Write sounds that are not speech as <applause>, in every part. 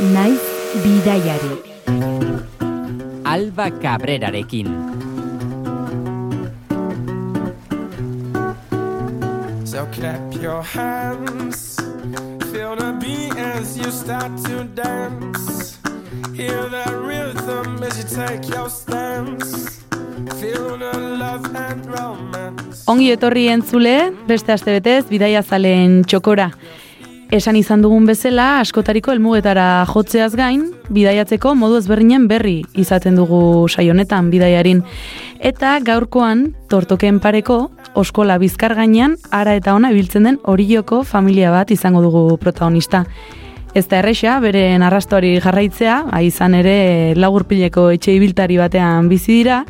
naiz bidaiari. Alba Cabrerarekin. So clap your hands, feel the beat as you start to dance. Hear the rhythm as you take your stance. Feel the love and romance. Ongi etorri entzule, beste aste betez, bidaia zalen txokora. Esan izan dugun bezala, askotariko helmugetara jotzeaz gain, bidaiatzeko modu ezberdinen berri izaten dugu saionetan bidaiarin. Eta gaurkoan, tortoken pareko, oskola bizkar gainean, ara eta ona ibiltzen den orioko familia bat izango dugu protagonista. Ez da erresa, bere narrastoari jarraitzea, izan ere lagurpileko etxe ibiltari batean bizi dira,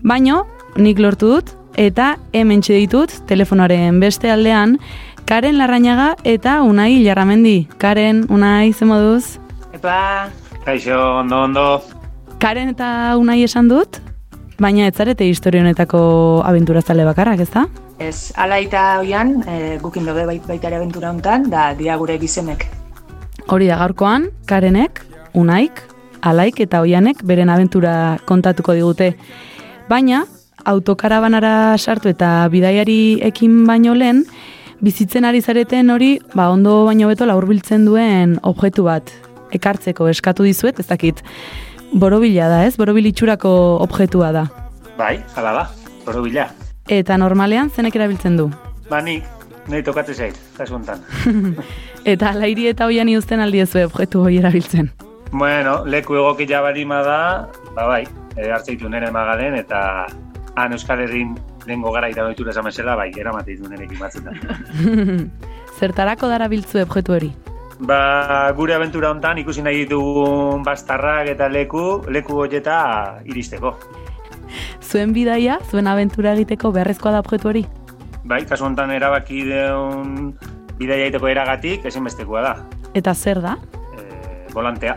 baino nik lortu dut, eta hemen ditut telefonoaren beste aldean, Karen Larrañaga eta Unai Jarramendi. Karen, Unai, ze moduz? Epa, Kaixo, ondo, ondo. Karen eta Unai esan dut, baina ez zarete historia honetako abenturazale bakarrak, ez da? ez, ala eta oian, e, gukin doge bait, baita ere abentura hontan, da dira gure gizemek. Hori da gaurkoan, Karenek, Unaik, Alaik eta Oianek beren abentura kontatuko digute. Baina, autokarabanara sartu eta bidaiari ekin baino lehen, bizitzen ari zareten hori, ba, ondo baino beto laurbiltzen duen objektu bat. Ekartzeko eskatu dizuet, ez dakit, borobila da, ez? Borobil itxurako objektua da. Bai, hala da, borobila. Eta normalean zenek erabiltzen du. Ba, nik, nahi tokate zait, kasu. <laughs> Eta alairi eta oiani uzten aldiezue objektu hori erabiltzen. Bueno, leku egokia barima da, ba bai, e, hartzeitu nire magaden, eta han Euskal Herrin lehengo gara iradoitura esan bezala, bai, eramate ditu nirekin batzutan. <laughs> Zertarako dara biltzu objektu hori? Ba, gure abentura hontan ikusi nahi ditugun bastarrak eta leku, leku horieta iristeko. <laughs> Zuen bidaia, zuen abentura egiteko beharrezkoa da objektu hori? Bai, kasu hontan erabaki deun bidaia egiteko eragatik, ezinbestekoa da. Eta zer da? E, volantea.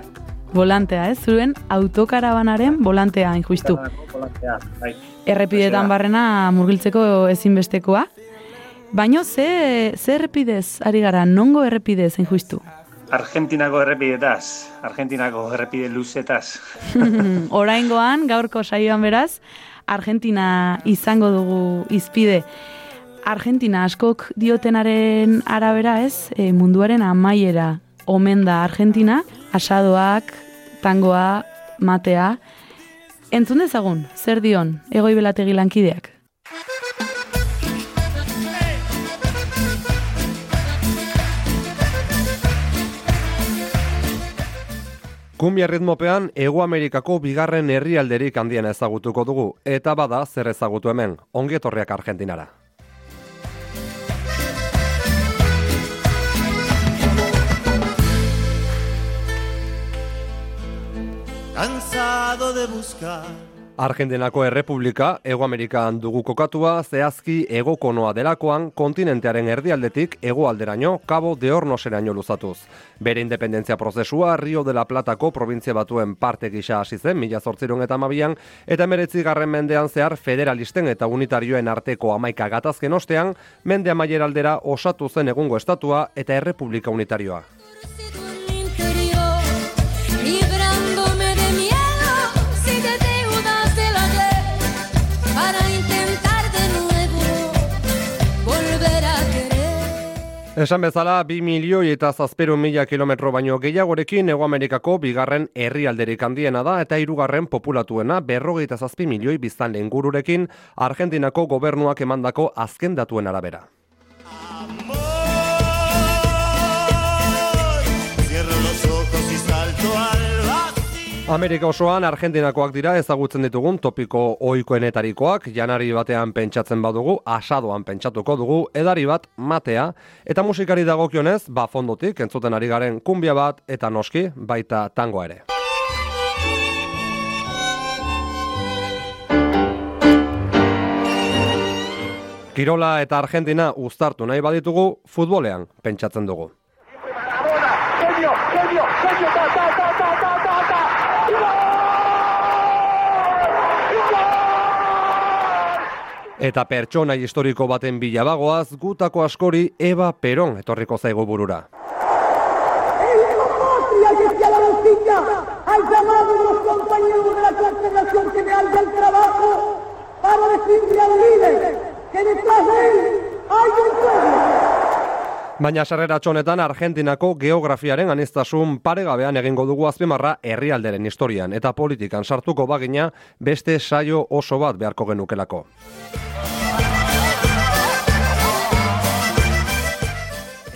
Volantea, ez? Zuen autokarabanaren volantea, hain justu. Bai. Errepidetan barrena murgiltzeko ezinbestekoa. Baino ze, ze errepidez ari gara, nongo errepidez, hain justu? Argentinako errepidetaz, Argentinako errepide luzetaz. <laughs> Oraingoan, gaurko saioan beraz, Argentina izango dugu izpide. Argentina askok diotenaren arabera ez, e, munduaren amaiera omen da Argentina, asadoak, tangoa, matea. Entzun dezagun, zer dion, egoi belategi lankideak. Kumbia ritmopean Ego Amerikako bigarren herrialderik handiena ezagutuko dugu eta bada zer ezagutu hemen, ongi etorriak Argentinara. Cansado de buscar. Argentinako Errepublika, Ego Amerikan dugu kokatua, zehazki egokonoa delakoan, kontinentearen erdialdetik hegoalderaino Cabo de Hornoseraino luzatuz. Bere independentzia prozesua Rio de la Platako provintzia batuen parte gisa hasi zen, mila zortzirun eta mabian, eta meretzi garren mendean zehar federalisten eta unitarioen arteko amaika gatazken ostean, mende amaier aldera osatu zen egungo estatua eta Errepublika unitarioa. Esan bezala, bi milioi eta zazperu mila kilometro baino gehiagorekin Ego Amerikako bigarren herrialderik handiena da eta hirugarren populatuena berrogeita zazpi milioi biztan lengururekin Argentinako gobernuak emandako azken datuen arabera. Amerika osoan Argentinakoak dira ezagutzen ditugun topiko ohikoenetarikoak, janari batean pentsatzen badugu, asadoan pentsatuko dugu, edari bat, matea, eta musikari dagokionez, ba fondotik, entzuten ari garen kumbia bat, eta noski, baita tangoa ere. Kirola eta Argentina uztartu nahi baditugu, futbolean pentsatzen dugu. Eta pertsona historiko baten bilabagoaz, gutako askori Eva Peron etorriko zaigu burura. Al llamado de los compañeros de la Confederación General del Trabajo para decirle al líder que detrás de él hay un pueblo. Baina sarrera txonetan Argentinako geografiaren aniztasun paregabean egingo dugu azpimarra herrialderen historian eta politikan sartuko bagina beste saio oso bat beharko genukelako.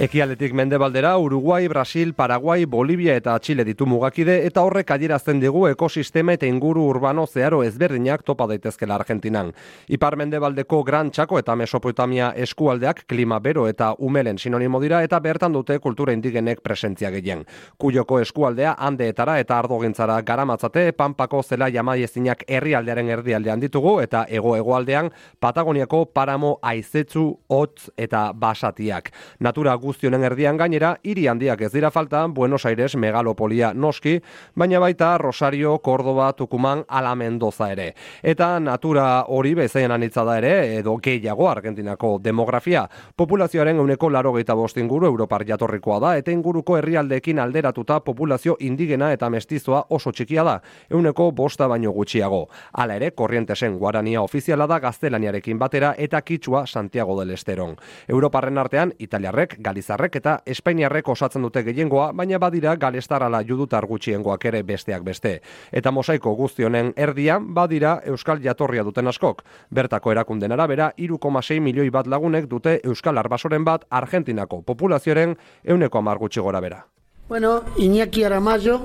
Ekialetik mendebaldera, Uruguai, Brasil, Paraguai, Bolivia eta Txile ditu mugakide eta horrek adierazten digu ekosistema eta inguru urbano zeharo ezberdinak topa daitezkela Argentinan. Ipar mendebaldeko Gran Txako eta Mesopotamia eskualdeak klima bero eta umelen sinonimo dira eta bertan dute kultura indigenek presentzia gehien. Kuyoko eskualdea handeetara eta ardogintzara garamatzate, Pampako zela jamaiezinak herrialdearen erdialdean ditugu eta ego-egoaldean Patagoniako paramo aizetzu, hotz eta basatiak. Natura guztionen erdian gainera, hiri handiak ez dira falta, Buenos Aires megalopolia noski, baina baita Rosario, Córdoba, Tucumán, ala Mendoza ere. Eta natura hori bezaien anitza da ere, edo gehiago Argentinako demografia. Populazioaren euneko laro gehieta inguru Europar jatorrikoa da, eta inguruko herrialdeekin alderatuta populazio indigena eta mestizoa oso txikia da, euneko bosta baino gutxiago. Hala ere, korrientesen guarania ofiziala da gaztelaniarekin batera eta kitsua Santiago del Esteron. Europarren artean, italiarrek, galizarrek eta espainiarrek osatzen dute gehiengoa, baina badira galestarala judutar gutxiengoak ere besteak beste. Eta mosaiko guzti honen erdian badira euskal jatorria duten askok. Bertako erakunden arabera, 3,6 milioi bat lagunek dute euskal arbasoren bat Argentinako populazioaren euneko amar gutxi gora bera. Bueno, Iñaki Aramayo,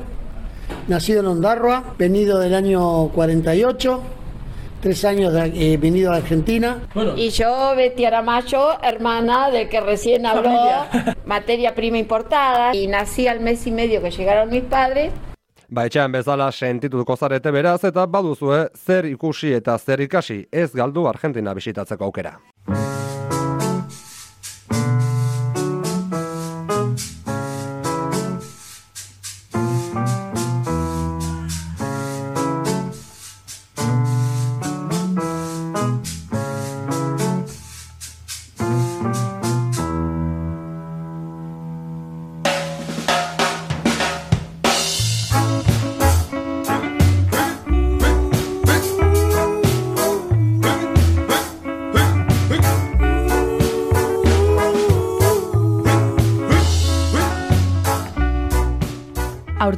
nacido en Ondarroa, venido del año 48, tres años de, eh, venido a Argentina. Y yo, Betty Aramayo, hermana del que recién habló, materia prima importada, y nací al mes y medio que llegaron mis padres. Ba, etxean bezala sentituko zarete beraz eta baduzue zer ikusi eta zer ikasi ez galdu Argentina bisitatzeko aukera.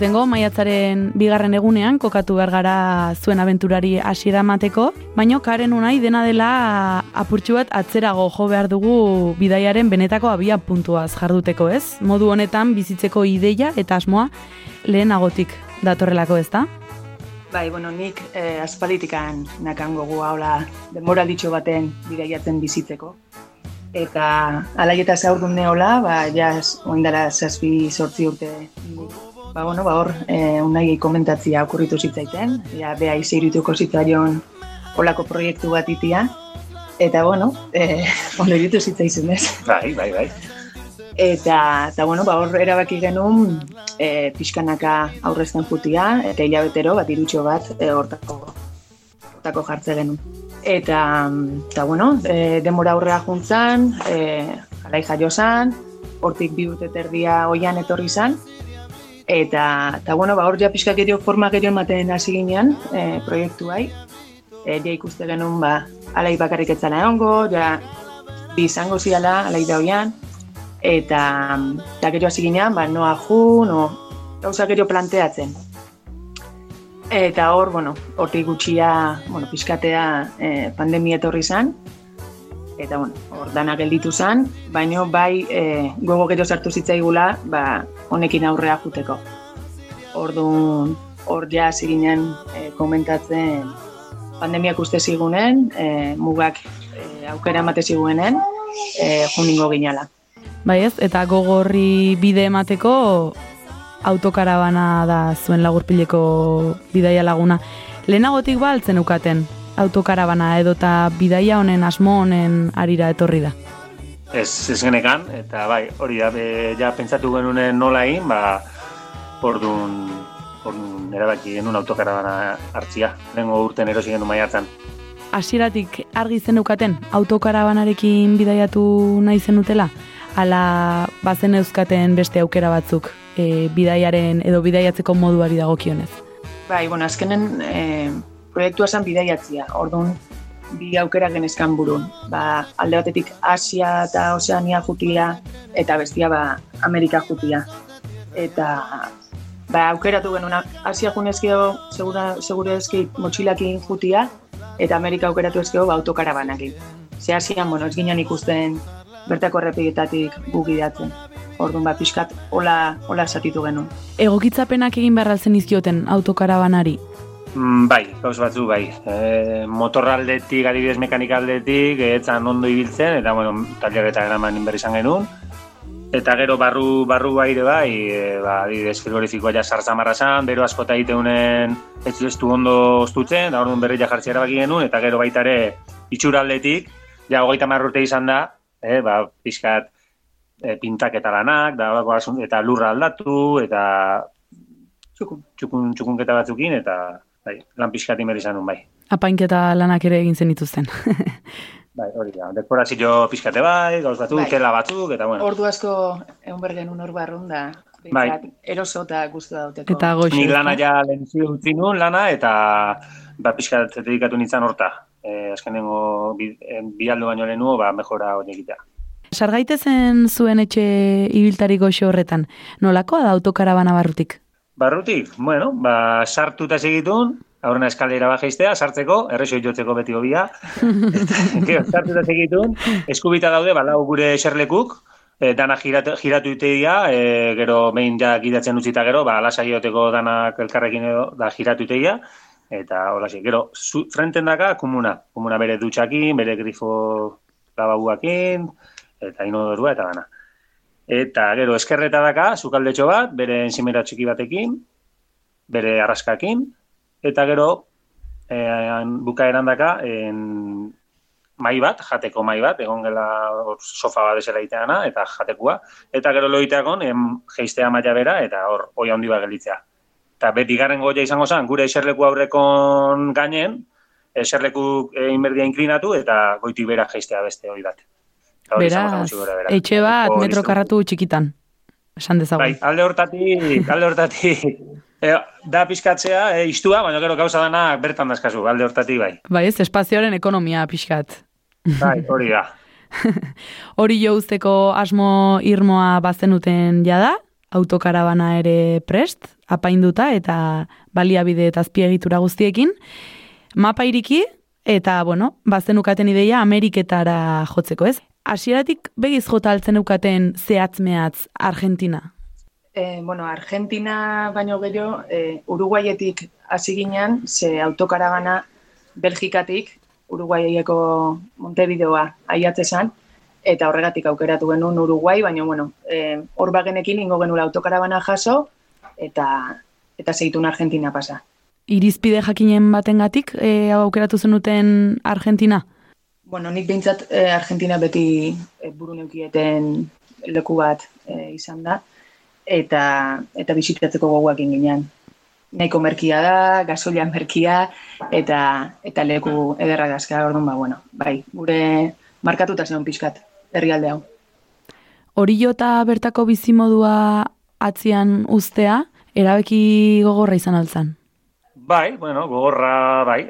Aurtengo maiatzaren bigarren egunean kokatu behar gara zuen abenturari hasiera emateko, baino karen unai dena dela apurtxu bat atzerago jo behar dugu bidaiaren benetako abia puntuaz jarduteko ez? Modu honetan bizitzeko ideia eta asmoa lehenagotik datorrelako ez da? Bai, bueno, nik eh, aspalitikan nakango gu haula denboralditxo baten bidaiatzen bizitzeko. Eta alaieta zaurdun neola, ba, jaz, oindala zazpi sortzi urte. Ba, bueno, ba, hor, eh, unai komentatzia okurritu zitzaiten, ja, beha izirituko zitzaion olako proiektu bat itia. Eta, bueno, eh, <laughs> ondo iritu zitzaizun, ez? Bai, bai, bai. Eta, eta bueno, ba, hor erabaki genuen e, pixkanaka aurrezten jutia, eta hilabetero bat irutxo bat e, hortako, hortako jartze genuen. Eta, eta bueno, e, denbora aurrea juntzan, e, alai jaio hortik bi urte terdia oian etorri zan, eta, eta bueno, ba, hor ja pixka gerio forma gerio ematen hasi ginean e, proiektu bai. E, ja ikuste genuen, ba, alai bakarrik etzana egongo, ja, bi izango ziala, alai da oian, eta, eta gero hasi ginean, ba, noa ju, no, gauza gero planteatzen. Eta hor, bueno, hortik gutxia, bueno, pizkatea eh, pandemia etorri zan, eta bueno, hor dana gelditu zan, baino bai eh, gogo gero sartu zitzaigula, ba, honekin aurrea juteko. Orduan, hor ja hasi ginen eh, komentatzen pandemiak uste zigunen, eh, mugak eh, aukera emate ziguenen, eh, juningo ginala. Bai ez, eta gogorri bide emateko autokarabana da zuen lagurpileko bidaia laguna. Lehenagotik ba altzen ukaten autokarabana edota bidaia honen asmo honen arira etorri da. Ez, ez genekan, eta bai, hori da, be, ja pentsatu genunen nola egin, ba, ordun, ordun erabaki genuen autokarabana hartzia, lehengo urten erosi genuen maiatzen. Hasieratik argi zen ukaten autokarabanarekin bidaiatu nahi zenutela? ala bazen euskaten beste aukera batzuk e, bidaiaren edo bidaiatzeko moduari dagokionez. Bai, bueno, azkenen e, proiektua zen bidaiatzia. Orduan, bi aukera genezkan burun. Ba, alde batetik Asia eta Oceania jutia, eta bestia ba, Amerika jutia. Eta ba, aukeratu genuen Asia junezkeo segura, segura eski motxilakin jutia, eta Amerika aukeratu ezkeo ba, autokarabanakin. Ze Asian, bueno, ez ginen ikusten bertako errepigetatik gugidatzen. Orduan, ba, pixkat, hola, hola satitu genuen. Egokitzapenak egin beharraltzen izkioten autokarabanari. Mm, bai, gauz batzu bai. E, motorraldetik, adibidez mekanikaldetik, etzan ondo ibiltzen, eta bueno, taileretan eraman inberri izan genuen. Eta gero barru barru baire bai, e, ba, adibidez frigorifikoa ja sartzamarra zan, bero askota egiteunen ez du ondo ostutzen, da orduan berri ja jartzea erabaki genuen, eta gero baita ere itxuraldetik, ja hogeita hamar urte izan da, e, ba, pixkat e, pintak eta lanak, da, eta lurra aldatu, eta Txukun. txukun, txukunketa batzukin, eta bai, lan pixkat inberri izan bai. Apainketa lanak ere egin zenituzten. <laughs> Bai, hori da. Dekorazio pixkate bai, gauz batzuk, Bai. tela batzuk, eta bueno. Ordu asko egun bergen hor barrun da. Bai. Eroso eta guztu dauteko. Eta goxo. Nik lana ja lehen utzi nuen lana, eta ba, pixkat dedikatu nintzen horta. E, azkenengo bi, eh, bi aldo baino lehenuo, ba, mejora hori egitea. Sargaitezen zuen etxe ibiltari goxo horretan. Nolakoa da autokarabana barrutik? Barrutik, bueno, ba, sartuta segitun, aurrena eskalera bajaiztea, sartzeko, errexo jotzeko beti hobia. <laughs> Gero, sartuta segitun, eskubita daude, balau gure eserlekuk, e, dana giratu, giratu iteia, e, gero behin ja gidatzen utzita gero, ba, lasai joteko danak elkarrekin edo, da giratu iteia, eta hola Gero, zu, frenten daka, komuna, komuna bere dutxakin, bere grifo lababuakin, eta inodorua eta dana. Eta gero eskerreta daka, sukaldetxo bat, bere enzimera txiki batekin, bere arraskakin, eta gero eh, bukaeran daka en, mai bat, jateko mai bat, egon gela hor sofa bat esela iteana, eta jatekua, eta gero loiteakon em, geistea maila bera, eta hor oia handi bat gelitzea. Eta beti garen goia izango zen, gure eserleku aurrekon gainen, eserleku e, inberdia inklinatu, eta goiti bera geistea beste hori bat. Eta hori izango zen Beraz, etxe bat metro karratu txikitan. Esan dezagun. Bai, alde hortatik, alde hortatik, <laughs> e, da pizkatzea, e, istua, baina gero gauza danak bertan dazkazu, alde hortatik bai. Bai ez, espazioaren ekonomia pixkat. Bai, hori da. <laughs> Hori jo uzteko asmo irmoa bazenuten jada, autokarabana ere prest, apainduta eta baliabide eta azpiegitura guztiekin, mapa iriki eta, bueno, bazenukaten ideia Ameriketara jotzeko, ez? Hasieratik begiz jota altzen eukaten zehatz-mehatz Argentina. E, bueno, Argentina baino gero, e, Uruguayetik hasi ginen, ze autokarabana Belgikatik, Uruguaieko Montevideoa aiatze zan, eta horregatik aukeratu genuen Uruguai, baina, bueno, e, hor bagenekin ingo genuen autokarabana jaso, eta eta segitun Argentina pasa. Irizpide jakinen batengatik e, aukeratu zenuten Argentina? Bueno, nik behintzat eh, Argentina beti eh, buru neukieten leku bat eh, izan da, eta eta bisitatzeko gogoakin ginen. Nahiko merkia da, gasolia merkia, eta eta leku ederra dazka, orduan ba, bueno, bai, gure markatuta zeon pixkat, herrialde hau. Hori jota bertako bizimodua atzian uztea, erabeki gogorra izan altzan. Bai, bueno, gogorra, bai,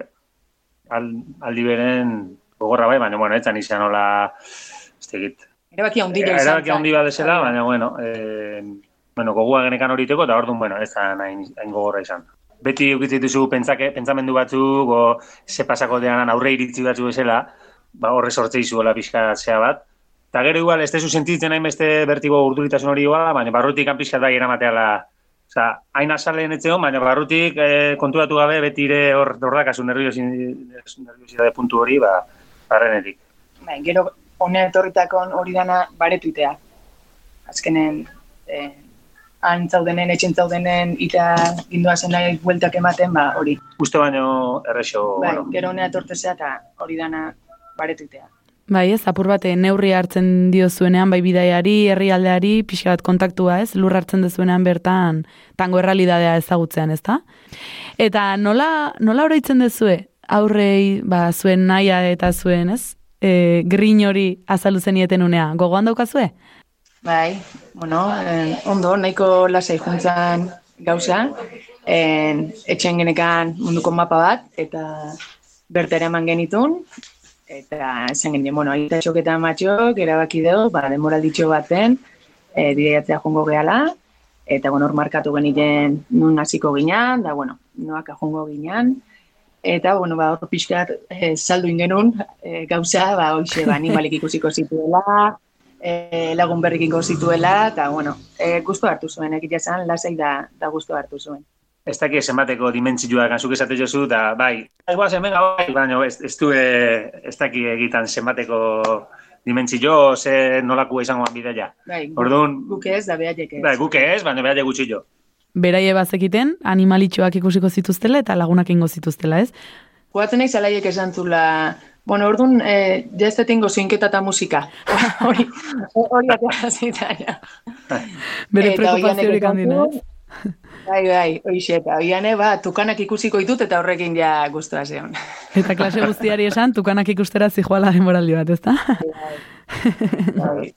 Al, aldi beren gogorra bai, baina, bueno, etzan izan hola, ez tegit, Erabaki handila izan. erabaki zen. handi bat desela, baina, bueno, eh, bueno, gogoa genekan horiteko, eta orduan, bueno, ez da hain, hain gogorra izan. Beti ukitzen dituzu pentsake, pentsamendu batzuk, o ze pasako deanan aurre iritzi batzu bezala, ba, horre sortzei zuela pixka zea bat. Eta gero igual, ez tezu sentitzen hainbeste bertigo urduritasun hori igual, baina barrutik han pixka bai eramateala Osa, hain azalen etzeon, baina barrutik eh, konturatu gabe beti ere hor dordakazu nerviosidade puntu hori, ba, barrenetik. Bai, gero honea etorritakon hori dana baretuitea. Azkenen, eh, han zaudenen, etxen zaudenen, ita gindua nahi bueltak ematen, ba, hori. Uste baino errexo, Bai, bueno, gero honea etortezea eta hori dana baretuitea. Bai, ez, apur bate neurri hartzen dio zuenean, bai bidaiari, herrialdeari, pixka bat kontaktua, ez, lur hartzen dezuenean bertan, tango errealidadea ezagutzean, ez da? Eta nola, nola oroitzen dezue, aurrei, ba, zuen naia eta zuen, ez, e, grin hori azaldu zenieten unea, gogoan daukazue? Bai, bueno, eh, ondo, nahiko lasai juntzan gauza, en, etxen genekan munduko mapa bat, eta bertera eman genitun, eta esan genien, bueno, aita eta matxok, erabaki dugu, ba, demoralditxo baten, e, bideiatzea jongo gehala, eta, bueno, markatu geniten nun hasiko ginean, da, bueno, noak jongo ginean, eta, bueno, ba, hor pixkat e, saldu ingenun, e, gauza, ba, hoxe, ba, animalik ikusiko zituela, e, lagun berrikiko zituela, eta, bueno, e, guztu hartu zuen, egitea zan, lasai da, da guztu hartu zuen. Ez daki zenbateko dimentzioa gantzuk esate jozu, da bai, igual hemen bai, baina ez, ez du eh, ez daki egitan zenbateko dimentzio, ze nolakua izangoan bideia. Bai, gu- Orduan, guk ez, da behaiek ez. bai, guke ez, baina behar gutxi jo. Beraie bazekiten, animalitxoak ikusiko zituztela eta lagunak ingo zituztela, ez? Joaten naiz alaiek esan zula, bueno, orduan, eh, ja ez detengo zinketa eta musika. <laughs> Hori, hori atera zita, ja. Bere esan handina, du, ez? Bai, bai, hoxe, eta oiane, ba, tukanak ikusiko ditut eta horrekin ja guztua zeon. Eta klase guztiari esan, tukanak ikustera zijoala denboraldi bat, ezta? Bai.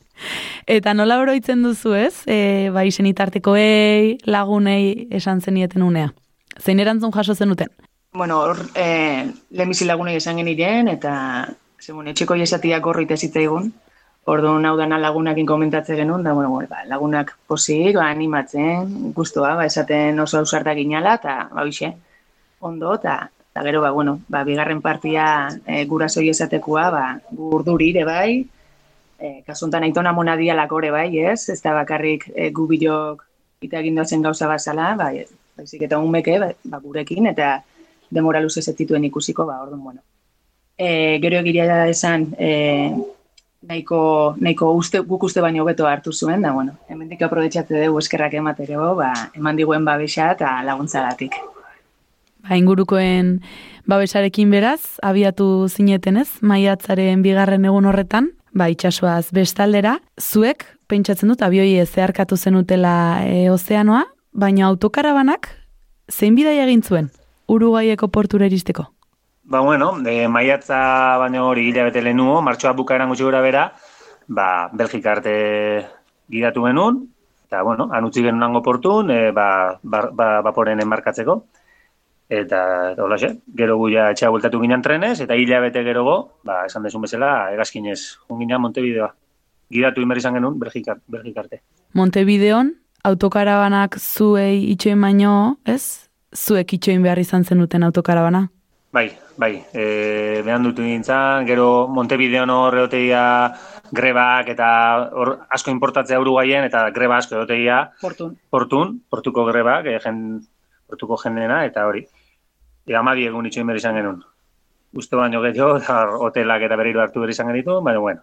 Eta nola oroitzen duzu ez, e, bai senitartekoei, lagunei esan zenieten unea? Zein erantzun jaso zenuten? Bueno, hor, eh, lehenbizi lagunei esan geniren, eta, ze, bueno, etxeko jesatiak horrite zitzaigun, Orduan hau dana lagunakin komentatze genuen, da, bueno, ba, lagunak posik, ba, animatzen, guztua, ba, esaten oso ausartak ginala, eta, ba, bixe, ondo, eta, eta gero, ba, bueno, ba, bigarren partia e, gurasoi esatekoa, ba, gurduri ere bai, e, kasuntan aitona mona dialako ere bai, ez? Ez da bakarrik e, gu bilok ita egin gauza bazala, ba, baizik eta umeke, ba, ba, gurekin, eta demora luze zetituen ikusiko, ba, orduan, bueno. E, gero egiria esan, e, nahiko, nahiko uste, guk uste baino hobeto hartu zuen, da, bueno, hemendik aprobetxatze dugu eskerrak emateko, ba, eman diguen babesa eta laguntzagatik. Ba, ingurukoen babesarekin beraz, abiatu zineten ez, maiatzaren bigarren egun horretan, ba, itxasoaz bestaldera, zuek, pentsatzen dut, abioi zeharkatu zenutela e, ozeanoa, baina autokarabanak, zein bidai egin zuen, Uruguaieko portura iristeko? Ba, bueno, e, maiatza baino hori hilabete lehenuo, martxoa bukaeran gutxi gura bera, ba, Belgika arte gidatu genuen, eta, bueno, han utzi genuen portun, e, ba, ba, ba, baporen enmarkatzeko. Eta, eta holaxe, gero guia etxea bueltatu ginen trenez, eta hilabete gerogo, ba, esan desun bezala, egazkinez, junginan Montevideoa. Gidatu inber izan genuen, Belgika, Belgika arte. Montevideon, autokarabanak zuei itxoin baino, ez? Zuek itxoin behar izan zenuten autokarabana? Bai, bai, e, behan dutu nintzen, gero Montevideon hor egoteia grebak eta hor asko importatzea Uruguaien eta greba asko egoteia Portun. portun, portuko grebak, e, jen, portuko jendena eta hori. E, amadi egun itxoin behar izan genuen. Uste baino gehiago, hotelak eta berriro hartu behar izan genitu, baina bueno.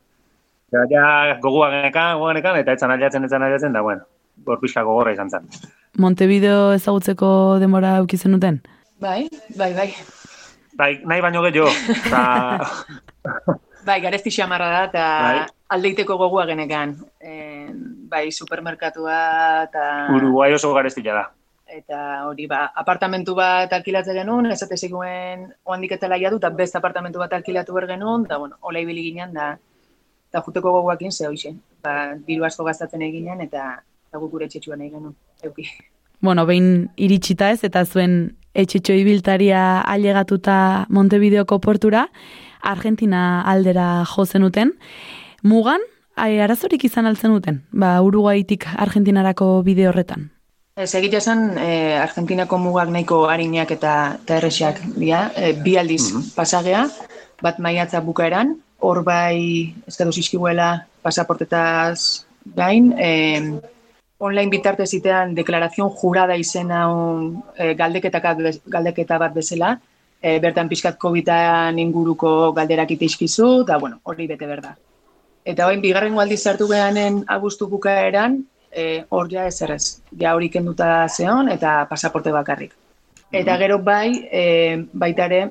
Ja, ja gogua genekan, gogoa genekan, eta etzan aliatzen, etzan aliatzen, da bueno, hor pixka gogorra izan zen. Montevideo ezagutzeko denbora auki zenuten? Bai, bai, bai. Bai, nahi baino gehiago, eta <laughs> Bai, garesti xamarra da, eta Bai. aldeiteko gogua genekan. E, bai, supermerkatua eta... Uruguai oso garestila da. Eta hori, ba, apartamentu bat alkilatzen genuen, esate ziguen oandik eta laia du, eta beste apartamentu bat alkilatu behar genuen, da, bueno, hola ibili ginen, da, eta juteko gogoakin ze hoxe. Ba, diru asko gastatzen eginen, eta, eta guk gure etxetxuan egin genuen, euki. Bueno, behin iritsita ez, eta zuen etxetxo ibiltaria ailegatuta Montevideoko portura, Argentina aldera jo zenuten. Mugan, ai, arazorik izan altzen duten, ba, Uruguaitik Argentinarako bide horretan. Ez egitea esan, e, Argentinako mugak nahiko harinak eta, eta erresiak dira, e, bi aldiz pasagea, bat maiatza bukaeran, hor bai eskatu zizkiguela pasaportetaz gain, e, online bitarte zitean deklarazion jurada izena un, e, galdeketa, galdeketa bat bezala, e, bertan pixkat COVID-an inguruko galderak iteizkizu, eta bueno, hori bete berda. Eta hoin bigarrengo aldiz sartu gehanen abuztu bukaeran, e, hor ja ez. Ja hori kenduta zeon eta pasaporte bakarrik. Eta gero bai, e, baita ere,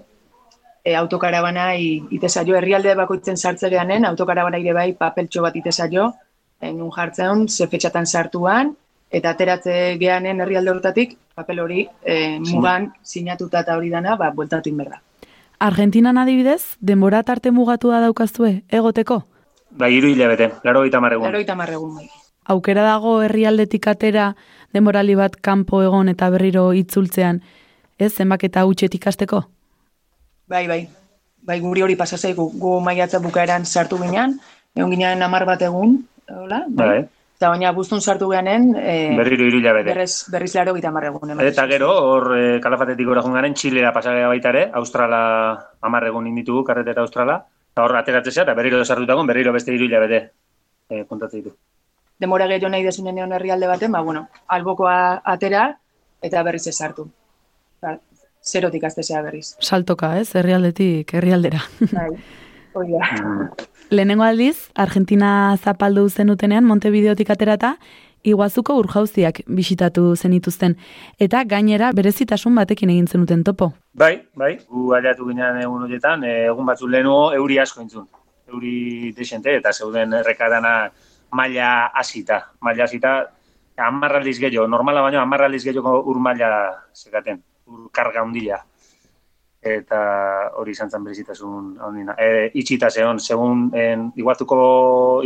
e, autokarabana i- itezaio, herrialde bakoitzen sartze gehanen, autokarabana ire bai papeltxo bat itezaio, e, nun jartzen, ze fetxatan sartuan, eta ateratze gehanen herrialde hortatik, papel hori e, mugan sinatuta eta hori dana, ba, bueltatu inberda. Argentinan adibidez, denbora tarte mugatua daukazue, egoteko? Bai, hiru hilabete, laro gita marregun. Laro eta marregun bai. aukera dago herrialdetik atera denborali bat kanpo egon eta berriro itzultzean, ez, zenbak eta hutset ikasteko? Bai, bai. Bai, guri hori pasa zaigu. Gu maiatza bukaeran sartu ginean, egon ginean hamar bat egun, hola? Bai. Eta baina buztun sartu geanen, e, Berriro hiru hilabete. berriz, berriz laro gita egun. eman Eta gero, hor e, kalafatetik gora jungaren, Txilera pasagea baita ere, Australa amarregun inditugu, karretera Australa, eta hor ateratzea, eta berriro sartutagon, berriro beste hiru hilabete e, kontatzen ditu. Demora gehiago nahi desunen egon herrialde baten, ba, bueno, albokoa atera, eta berriz ez sartu. Ba, zerotik aztezea berriz. Saltoka, ez, herrialdetik herrialdera. Bai. Mm. Lehenengo aldiz, Argentina zapaldu zenutenean Montevideotik aterata, iguazuko urjauziak bisitatu zenituzten. Eta gainera berezitasun batekin egin zenuten topo. Bai, bai, gu aliatu ginean egun horietan, e, egun batzu lehenuo euri asko entzun. Euri desente, eta zeuden errekadana maila hasita. Maila hasita, amarraldiz gehiago, normala baino amarraldiz gehiago ur maila zekaten, ur karga hundila. Eta hori izan zen berezitasun handina. E, itxita zeon, segun en, iguazuko,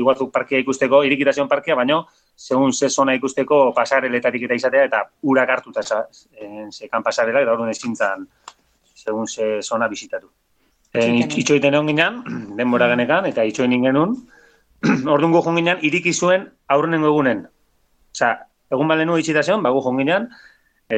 iguazuk parkia ikusteko, irikita zeon parkia, baino, segun ze zona ikusteko pasareletatik eta izatea, eta urak hartuta en, zekan pasarela, eta orduan ezin zan, segun ze zona bisitatu. E, Itxoiten. egon ginean, <clears throat> denbora genekan, eta itxoin genuen, <clears throat> orduan gu joan ginean, iriki zuen aurrenengo egunen. Osa, egun balenu itxita zeon, bagu joan ginean,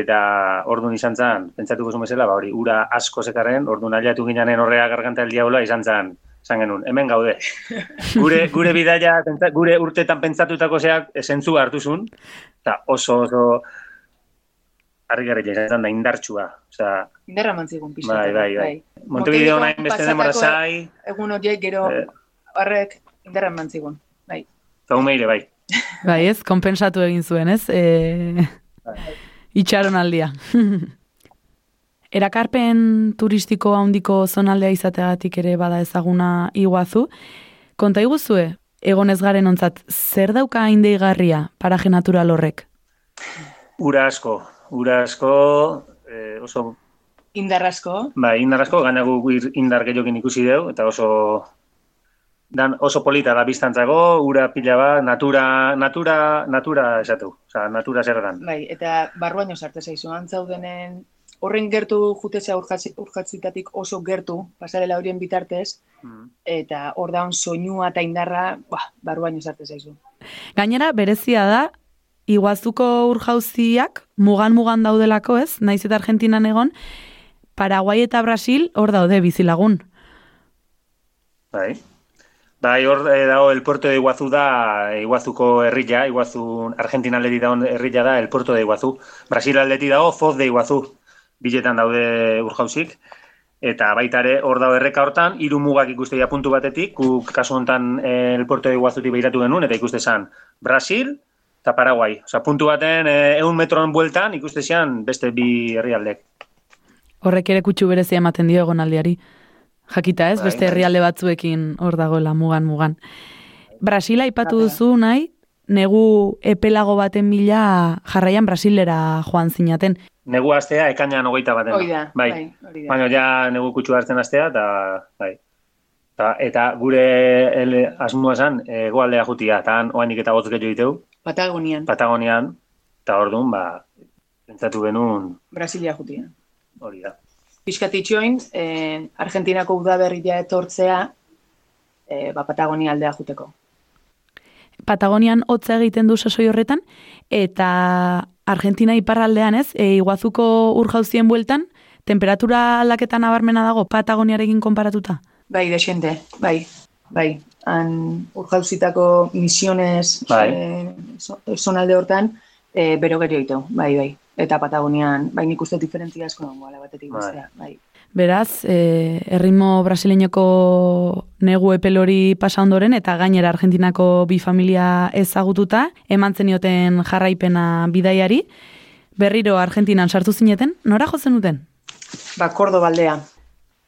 eta orduan izan zen, pentsatuko zuen bezala, ba hori, ura asko zekarren, orduan aliatu gineanen horrea garganta el diabloa izan zen, izan genuen, hemen gaude. <laughs> Gure, gure bidaia, gure urtetan pentsatutako zeak esentzu hartu zuen, eta oso oso harri izan zen da indartsua. Osea, Indarra mantzigun pixka. bai, bai, bai. Montevideo nahi beste demora zai, Egun horiek gero Eh. horrek indarra mantzigun. Bai. eta umeire bai. Bai, ez, konpensatu egin zuen, ez? E... Itxaron aldia. <laughs> Erakarpen turistiko handiko zonaldea izateagatik ere bada ezaguna iguazu. Konta iguzue, egon ez garen ontzat, zer dauka hain deigarria paraje natural horrek? Ura asko, ura asko, eh, oso Indar asko. Ba, indar asko, gaina gu ir- indar gehiokin ikusi deu, eta oso dan oso polita da biztantzako, ura pila bat, natura, natura, natura esatu. Osa, natura zer dan. Bai, eta barruaino sartu zaizu, antzaudenen horren gertu jutezea urjatzi- urjatzitatik oso gertu, pasarela horien bitartez, Mm. eta hor daun soinua eta indarra, ba, barruaino sartu zaizu. Gainera, berezia da, iguazuko urjauziak mugan-mugan daudelako, ez? Naiz eta Argentinan egon, Paraguai eta Brasil hor daude bizilagun. Bai. Bai, hor eh, dago el puerto de Iguazú da eh, Iguazuko herrilla, Iguazu Argentina aldetik dago herrilla da el puerto de Iguazú. Brasil aldetik dago Foz de Iguazú. Biletan daude urjauzik. Eta baita ere hor dago erreka hortan, hiru mugak ikuste dira puntu batetik, guk kasu honetan eh, el puerto de Iguazutik behiratu genuen, eta ikuste zan Brasil eta Paraguai. Osa, puntu baten, eh, eun metron bueltan ikuste zian beste bi herrialdek. Horrek ere kutsu berezia ematen dio egonaldiari. Jakita ez, Bai, beste bai. herrialde batzuekin hor dagoela mugan-mugan. Brasil aipatu duzu nahi, negu epelago baten bila jarraian Brasilera joan zinaten. Negu astea ekainan hogeita baten. Hoi da, bai. bai. Baina ja negu kutsu hartzen astea, eta, bai. Ta, eta gure el, asmoa zen, egoaldea jutia, eta han oainik eta gotz gehiago Patagonian, Patagonian, eta orduan, ba, pentsatu genuen Brasilia jutia. hori da. Piskatitxoin, eh, Argentinako udaberria etortzea, eh, ba, Patagonia aldea juteko. Patagonian hotza egiten du sasoi horretan, eta Argentina iparraldean ez, e, iguazuko urjauzien bueltan, temperatura aldaketa nabarmena dago Patagoniarekin konparatuta. Bai, desente, bai, bai. Han urjauzitako misiones Bai. eh, zo- zonalde hortan, eh, bero gero bai, bai. Eta Patagonian, bai, nik uste diferentzia asko dago, ala batetik Bai. bestea, bai. Beraz, e, erritmo brasileñoko negu epel hori pasa ondoren eta gainera Argentinako bi familia ezagututa, eman zenioten jarraipena bidaiari, berriro Argentinan sartu zineten, nora jo zenuten? Ba, Kordoba aldea.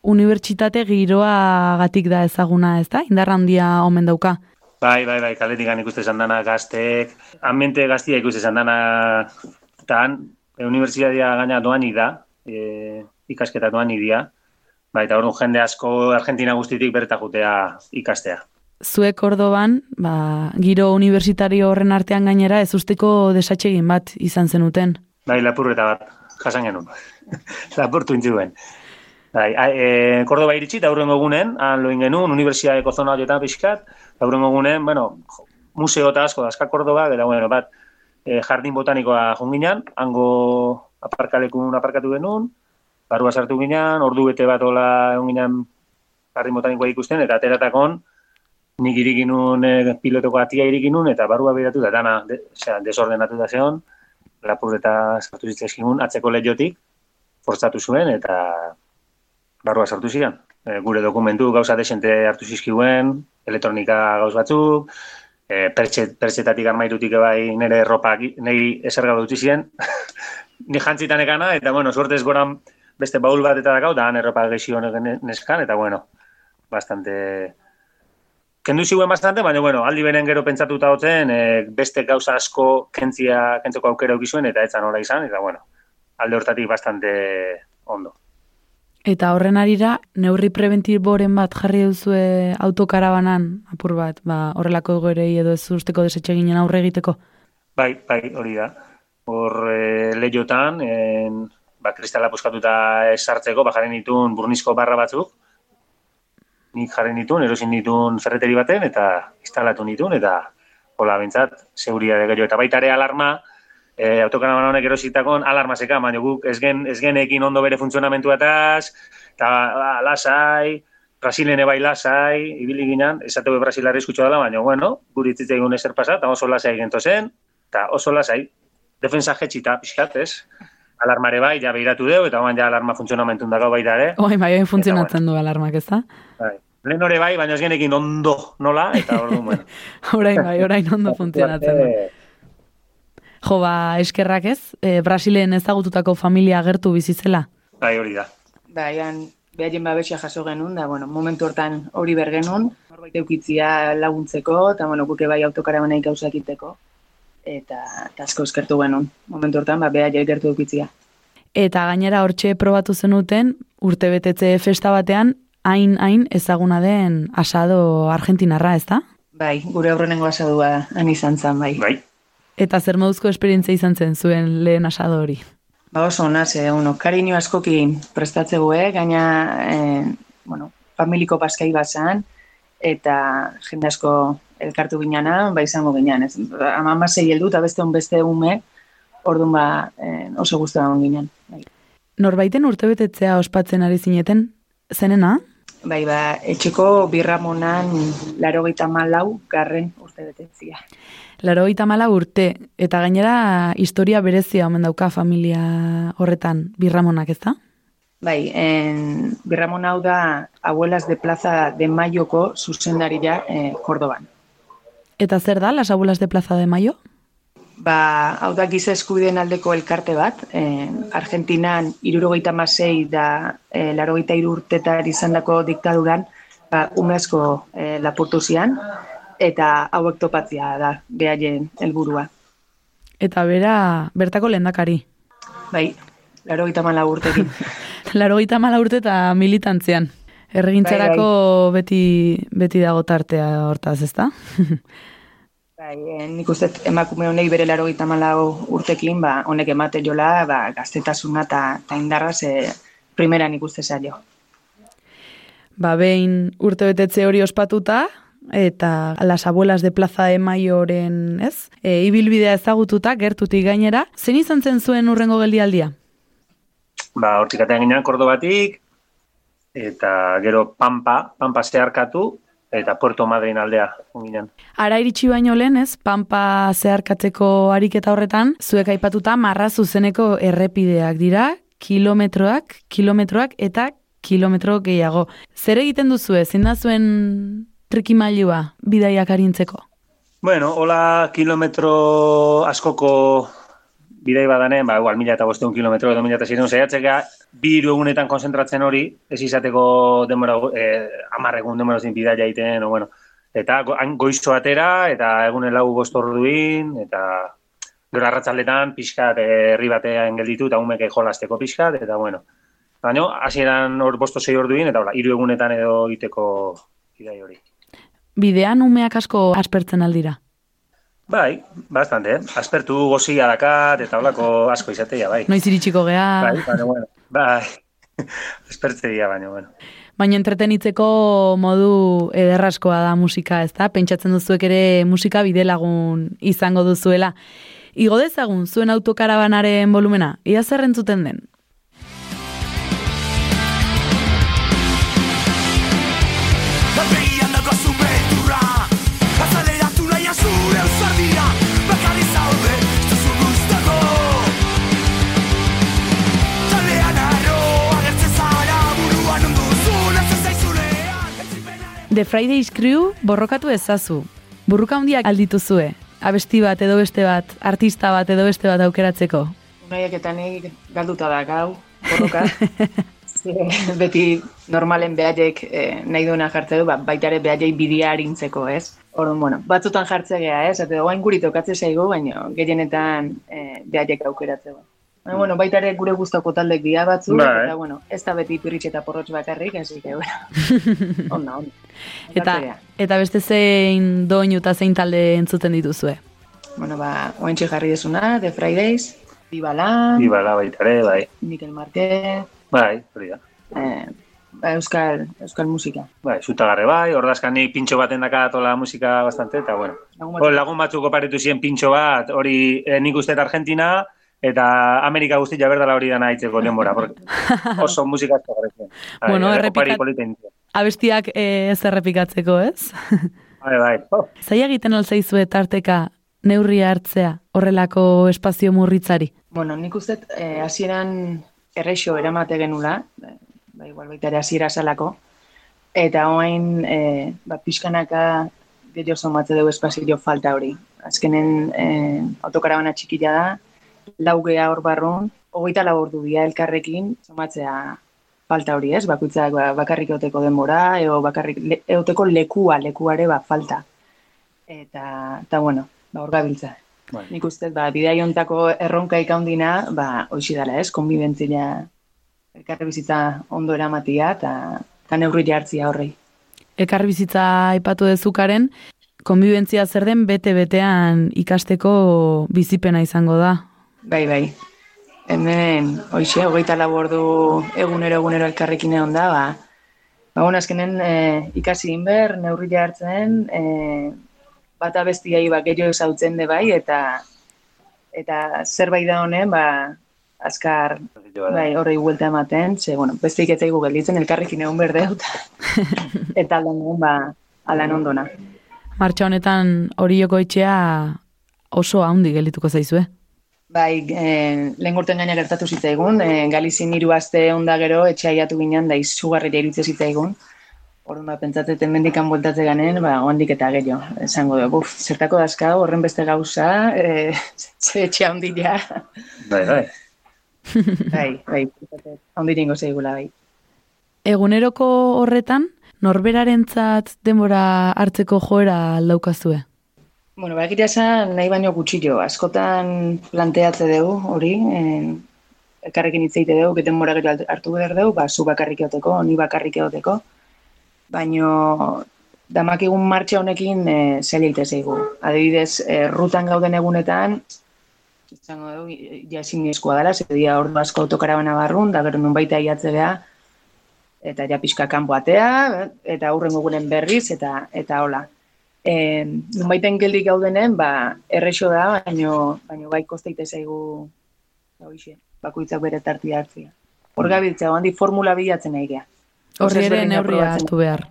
Unibertsitate giroagatik da ezaguna, ez da? Indarra handia omen dauka. Bai, bai, bai, kaletik ikuste izan dana gaztek, ambiente gaztia ikuste izan dana, eta han, e, unibertsitatea gaina doanik da, e, ikasketa doanik dira, bai, eta orduan jende asko Argentina guztitik berta jutea ikastea. zuek Kordoban, ba, giro universitario horren artean gainera ez usteko desatsegin bat izan zenuten. Bai, lapurreta bat, jasan genuen. <laughs> Lapurtu intzuen. Bai, e, Kordoba iritsi, eta aurrengo egunen, han loin genuen, unibertsitateko zona horietan pixkat, aurrengo egunen, bueno, museo eta asko dazka Kordoba, eta bueno, bat, e, jardin botanikoa jonginan, hango aparkalekun aparkatu genuen, barrua sartu ginen, ordu bete bat hola egon ginen jardin botanikoa ikusten, eta ateratakon, nik irikinun e, pilotoko atia irikinun, eta barrua behiratu da, dana, de, osea, desordenatu da zeon, lapurreta sartu zitzaizkigun atzeko lehiotik, fortzatu zuen, eta barrua sartu ziren. E, gure dokumentu gauza desente hartu zizkiguen, elektronika gauz batzuk, e, pertxe, pertsetatik armairutik bai nire ropak niri eserga dut ziren, <laughs> ni jantzitan ekana, eta bueno, suertez goran beste baul bat eta dakau, da han erropa gexio neskan, eta bueno, bastante... Kendu ziuen bastante, baina bueno, aldi beren gero pentsatuta hotzen, e, beste gauza asko kentzia, kentzeko aukera ukizuen, eta etzan hola izan, eta bueno, alde hortatik bastante ondo. Eta horren arira, neurri preventiboren bat jarri duzue autokarabanan, apur bat, ba, horrelako egoerei edo ez usteko desetseginen aurre egiteko. Bai, bai, hori da. Hor e, lehiotan, en, ba, kristala puskatuta esartzeko, ba, jarri nituen burnizko barra batzuk, nik jarri nituen, erosin nituen ferreteri baten, eta instalatu nituen, eta hola, bintzat, seguria de gero, eta baita ere alarma, e, autokaraban honek erositakon alarma zeka, baina guk ez, gen, ez genekin ondo bere funtzionamentu ataz, eta ba, lasai, Brasilen bai lasai, ibili ginen, esate be Brasil arriskutxo dela, baina bueno, guri zitzaigun ezer pasa, eta oso lasai gento zen, eta oso lasai, defensa jetxita pixkat, ez? Alarmare bai, ja behiratu deu, eta oan ja alarma funtzionamentun dago baita ere. Oi, bai, hain funtzionatzen du alarmak, ez da? Bai. Lehen bai, baina ez genekin ondo nola, eta orduan, bueno. <laughs> Orain bai, orain ondo funtzionatzen du. Jo, ba, eskerrak ez, e, Brasilen ezagututako familia agertu bizizela. Bai, hori da. Baian, behaien babesia jaso genuen, da, bueno, momentu hortan hori bergenun, norbait eukitzia laguntzeko, eta, bueno, guke bai autokarabanaik gauzak iteko, eta, eta asko eskertu genuen. Momentu hortan, ba, behaia gertu eukitzia. Eta gainera hortxe probatu zenuten, urtebetetze festa batean, hain-hain ezaguna den asado argentinarra, ez da? Bai, gure aurrenengo asadua han izan zen, bai. Bai. Eta zer moduzko esperientzia izan zen zuen lehen asado hori? Ba oso ona, ze, uno, kariño askokin prestatzegue, gaina, eh, bueno, familiko paskai bazan, eta jende asko elkartu ginana, ba izango ginean, ez? Ama amasei heldu eta beste un beste ume, orduan ba eh, oso guztu egon ginen. Bai. Norbaiten urtebetetzea ospatzen ari zineten, zenena? bai, ba, etxeko birramonan laro malau garren urtebetetzia. Laro mala urte, eta gainera historia berezia omen dauka familia horretan, birramonak ez da? Bai, en, birramon hau da Abuelas de Plaza de Mayoko zuzendaria eh, Kordoban. Eta zer da, las abuelas de Plaza de Mayo? Ba, hau da giza eskubideen aldeko elkarte bat, eh, Argentinan irurogeita masei da eh, larogeita irurtetar izan dako diktaduran, ba, umezko eh, lapurtu zian, eta hauek topatzia da, behaien helburua. Eta bera, bertako lehendakari. Bai, larogeita mala urtekin. <laughs> Laro mala urte eta militantzean. Erregintzarako beti, beti dago tartea hortaz, ezta? <laughs> Bai, eh, nik uste emakume honek bere laro malau urtekin, ba, honek emate jola, ba, gaztetasuna eta ta indarra ze primera nik uste zailo. Ba, behin urte betetze hori ospatuta, eta las abuelas de Plaza de Mayoren, ez? E, ibilbidea ezagututa, gertutik gainera. Zein izan zen zuen urrengo geldialdia? Ba, hortik atean ginen Kordobatik, eta gero Pampa, Pampa zeharkatu, eta Puerto Madryn aldea ginen. Ara iritsi baino lehen, ez? Pampa zeharkatzeko ariketa horretan, zuek aipatuta marra zuzeneko errepideak dira, kilometroak, kilometroak eta kilometro gehiago. Zer egiten duzu ezin da zuen trikimailua bidaiak arintzeko? Bueno, hola kilometro askoko bidai badanen, ba, igual, mila eta bosteun kilometro edo mila eta zireun zaiatzeka, bi hiru egunetan konzentratzen hori, ez izateko demora, eh, amar egun demora zin bidaia egiten, o, bueno, eta goizo atera, eta egunen lau bost orduin, eta gero arratzaldetan pixkat eh, herri batean gelditu, eta umeke jolasteko pixkat, eta bueno. Baina, hasieran hor bosto sei orduin, eta hola, hiru egunetan edo egiteko bidai hori. Bidean umeak asko aspertzen aldira. Bai, bastante, eh? Aspertu gozia dakat eta holako asko izatea, bai. Noiz iritsiko gea. Bai, baina bueno, bai. <laughs> Aspertze dira, baina bueno. Baina entretenitzeko modu ederraskoa da musika, ezta? Pentsatzen duzuek ere musika bidelagun izango duzuela. Igo dezagun zuen autokarabanaren volumena, ia zer entzuten den? The Fridays Crew borrokatu ezazu. Burruka handiak aldituzue. Abesti bat edo beste bat, artista bat edo beste bat aukeratzeko. Unaiak eta nik galduta da gau, borroka. <laughs> Beti normalen behaiek eh, nahi duena jartze du, ba, baita ere behaiei bidea harintzeko, ez? Orduan, bueno, batzutan jartze gea, ez? Eta oain guri tokatze zaigu, baina gehienetan eh, behaiek aukeratzeko. Baina, bueno, baita ere gure gustoko taldek dia batzu, Bai. eta, bueno, ez da beti pirritx eta porrotx bakarrik, hasi que, bueno, <laughs> onda, onda. Eta, eta beste zein doinu eta zein talde entzuten dituzue. Bueno, ba, oentxe jarri desuna, The Fridays, Dibala, Ibala baita ere, bai. Mikel Marquez, Bai, hori da. eh, ba, euskal, euskal musika. Bai, zutagarre bai, ordazkanik pintxo baten dakatola musika bastante, eta bueno. Lagun batzuk- lagun batzuk oparitu ziren pintxo bat, hori eh, nik uste Argentina, eta Amerika guztia berdala hori dana aitzeko denbora, porque <laughs> oso musika asko garretzen. Bueno, opari errepikat-. Abestiak eh, ez errepikatzeko, ez? <laughs> Bai, bai. Oh, Zaila egiten alzaizue tarteka neurria hartzea horrelako espazio murritzari. Bueno, nik uste eh, hasieran errexo eramate genula, ba, ba, igual baita ere hasiera salako, eta oain, eh, ba, pixkanaka gehiago somatze dugu espazio falta hori. Azkenen eh, autokarabana txikila da, lau geha hor barrun, hogeita lau ordu dira elkarrekin, somatzea falta hori, ez? Bakoitzak ba, bakarrik euteko denbora, eo bakarrik le, euteko lekua, lekuare ba, falta. Eta, eta bueno, ba, hor gabiltza. Bai. Nik uste, ba, bidai hontako erronka ikaundina, ba, hoixi dela, ez? Konbibentzia elkarri bizitza ondo eramatia eta eta neurri hartzia horrei. Elkarri bizitza aipatu dezukaren, konbibentzia zer den bete-betean ikasteko bizipena izango da. Bai, bai. Hemen, hoxe, hogeita lau ordu egunero egunero elkarrekin egon da, ba, ba, bueno, azkenen e, ikasi inber, neurri hartzen, e, bata bestiai ba, gehiago esautzen de bai, eta eta zerbait da honen, ba, azkar, bai, horrei buelta ematen, ze, bueno, besteik ez zaigu gelditzen elkarrekin egon berde, <laughs> eta, aldan egun, ba, alan ondona. Martxa honetan hori joko etxea oso handi gelituko zaizue. Bai, eh, lehen urten gaina gertatu zitzaigun, eh, Galizin hiru aste onda gero etxaiatu ginen da izugarri iritze zitzaigun. Orduan ba, pentsatzen mendikan bueltatze ganen, ba, ondik eta gehiago. Esango dugu, uf, zertako dazkau, horren beste gauza, eh, <laughs> ze etxe handia. Bai, bai. <laughs> bai, bai, handir ingo zeigula, bai. Eguneroko horretan, norberarentzat denbora hartzeko joera aldaukazue. Bueno, ba, egitea esan nahi baino gutxillo. Askotan planteatze dugu, hori, eh, elkarrekin hitz egite dugu, geten mora gero hartu behar dugu, ba, zu bakarrik eoteko, ni bakarrik eoteko. Baino, damakigun martxa honekin e, zaila egite zaigu. Adibidez, e, rutan gauden egunetan, izango dugu, ja ezin dela, ze dia ordu asko autokarabana barrun, da gero nun baita aiatze beha, eta ja pixka kanpo atea, eta aurrengo egunen berriz, eta eta hola. E, nunbaiten geldik gaudenen, ba, errexo da, baino, baino bai kosteite zaigu, ba, hoxe, bakoitzak bere tartia hartzia. Hor gabiltza, handi formula bilatzen nahi gea. Horri ere neurria hartu behar.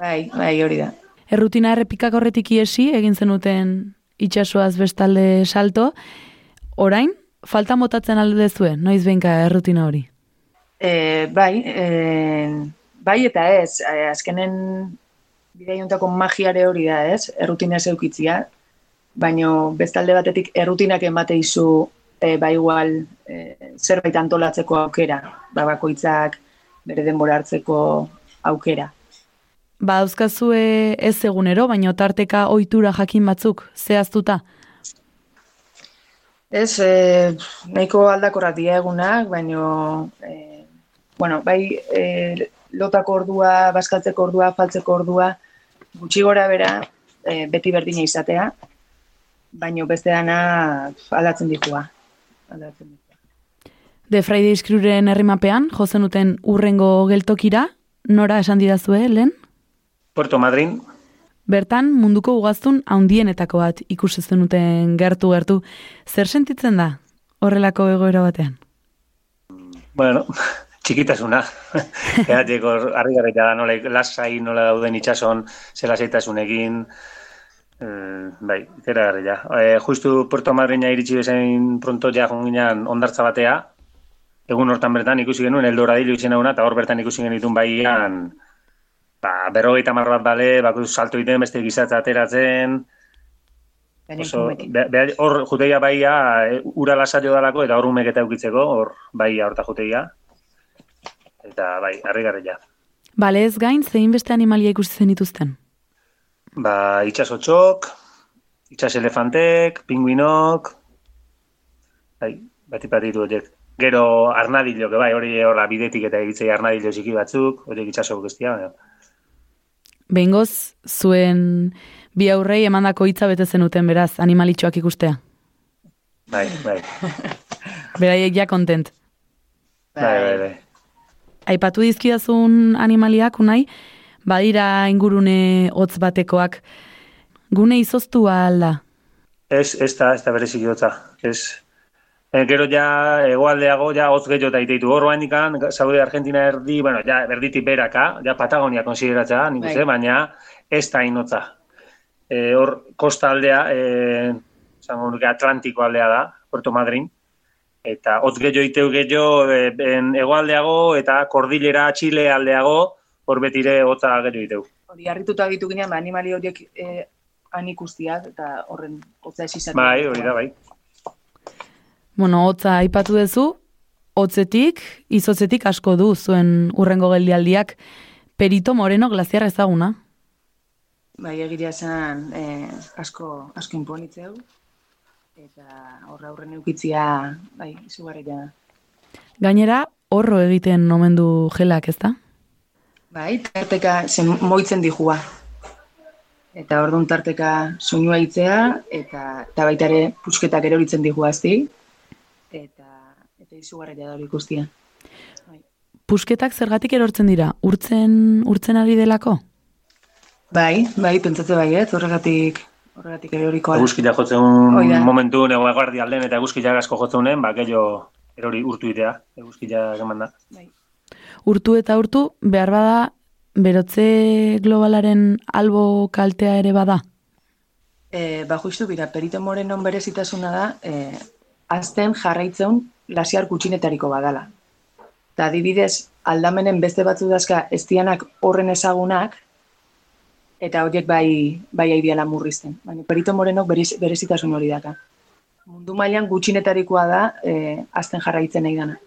Bai, bai, hori da. Errutina errepikak horretik iesi, egin zenuten itxasoaz bestalde salto. Orain, falta motatzen alde zuen, noiz behinka errutina hori. E, bai, e, bai eta ez, e, azkenen bidei hontako magiare hori da ez, errutina zeukitzia, baino bestalde batetik errutinak emate izu e, ba igual e, zerbait antolatzeko aukera, ba bakoitzak bere denbora hartzeko aukera. Ba, dauzkazue ez egunero, baino tarteka ohitura jakin batzuk, zehaztuta. Ez, e, nahiko aldakorrak dira egunak, baino, e, bueno, bai, e, lotako ordua, baskaltzeko ordua, faltzeko ordua, gutxi gora bera, e, beti berdina izatea, baino beste dana aldatzen dikua. Aldatzen dikua. The Friday Screwren herrimapean, jozen duten urrengo geltokira, nora esan didazue, lehen? Puerto Madryn, Bertan, munduko ugaztun haundienetako bat ikusi zenuten gertu-gertu. Zer sentitzen da horrelako egoera batean? bueno, txikitasuna. <laughs> Eatek hor, harri garrita da, nola, lasai nola dauden itxason, zela zeitasunekin, eh, bai, zera garrila. Eh, justu Puerto Madrina iritsi bezain pronto ja jonginan ondartza batea, egun hortan bertan ikusi genuen, Eldoradilu izena una, eta hor bertan ikusi genitun baian, ba, berrogeita bat bale, bako salto egiten, beste gizatza ateratzen, oso, hor jutegia baia, e, ura lasaio dalako, eta hor umek eta eukitzeko, hor baia horta jutegia. Eta bai, harri garrila. Bale ez gain, zein beste animalia ikusi zen dituzten? Ba, itxasotxok, itxas elefantek, pinguinok, bai, bati patitu horiek. Gero arnadillo, que bai, hori horra bidetik eta egitzei arnadillo txiki batzuk, horiek itxasok guztia, baina. Behingoz, zuen bi aurrei emandako hitza bete zenuten beraz, animalitxoak ikustea. Bai, bai, Beraiek ja kontent. bai, bai, bai. Aipatu dizkidazun animaliak, unai, badira ingurune hotz batekoak. Gune izoztua alda. Ez, ez da, ez da berezik jotza. Ez, e, gero ja, egoaldeago, ja, hotz gehiago eta iteitu. Hor ikan, Saude Argentina erdi, bueno, ja, berditik beraka, ja, Patagonia konsideratzea, nik uste, Bai. baina ez da inotza. E, hor, kosta aldea, e, zango nuke Atlantiko aldea da, Puerto Madryn, eta hotz gehiago iteu gehiago, e, en, egoaldeago eta kordilera Txile aldeago, hor betire hotza gero iteu. Hori harrituta gitu ginean, ba, animali horiek e, han ikustiak, eta horren hotza ez izatea. Bai, hori da, bai. Bueno, hotza aipatu duzu, hotzetik, izotzetik asko du zuen urrengo geldialdiak. Perito Moreno glaziarra ezaguna. Bai, egiria esan eh, asko, asko imponitzeu, eta horra aurren eukitzia, bai, izugarria da. Gainera, horro egiten omen du gelak, ezta? Bai, tarteka zen moitzen dijua. Eta orduan tarteka soinua hitzea, eta, eta baita ere pusketak eroritzen dijua azti, eta, eta izugarria da hori ikustia. Pusketak zergatik erortzen dira? Urtzen, urtzen ari delako? Bai, bai, pentsatze bai, ez, horregatik, horregatik erorikoa. Eguzkila jotzen momentu nego eguardi alden eta eguzkila asko jotzen ba, gehiago erori urtu idea, eguzkila eman da. Urtu eta urtu, behar bada, berotze globalaren albo kaltea ere bada? E, ba, justu, bira, Perito Morenon berezitasuna da, e, azten jarraitzen lasiar gutxinetariko badala. Eta adibidez, aldamenen beste batzu dazka estianak horren ezagunak, eta horiek bai, bai aidiala murrizten. Baina Perito Morenok berez, berezitasun hori daka. Mundu mailan gutxinetarikoa da, e, azten jarraitzen nahi dana.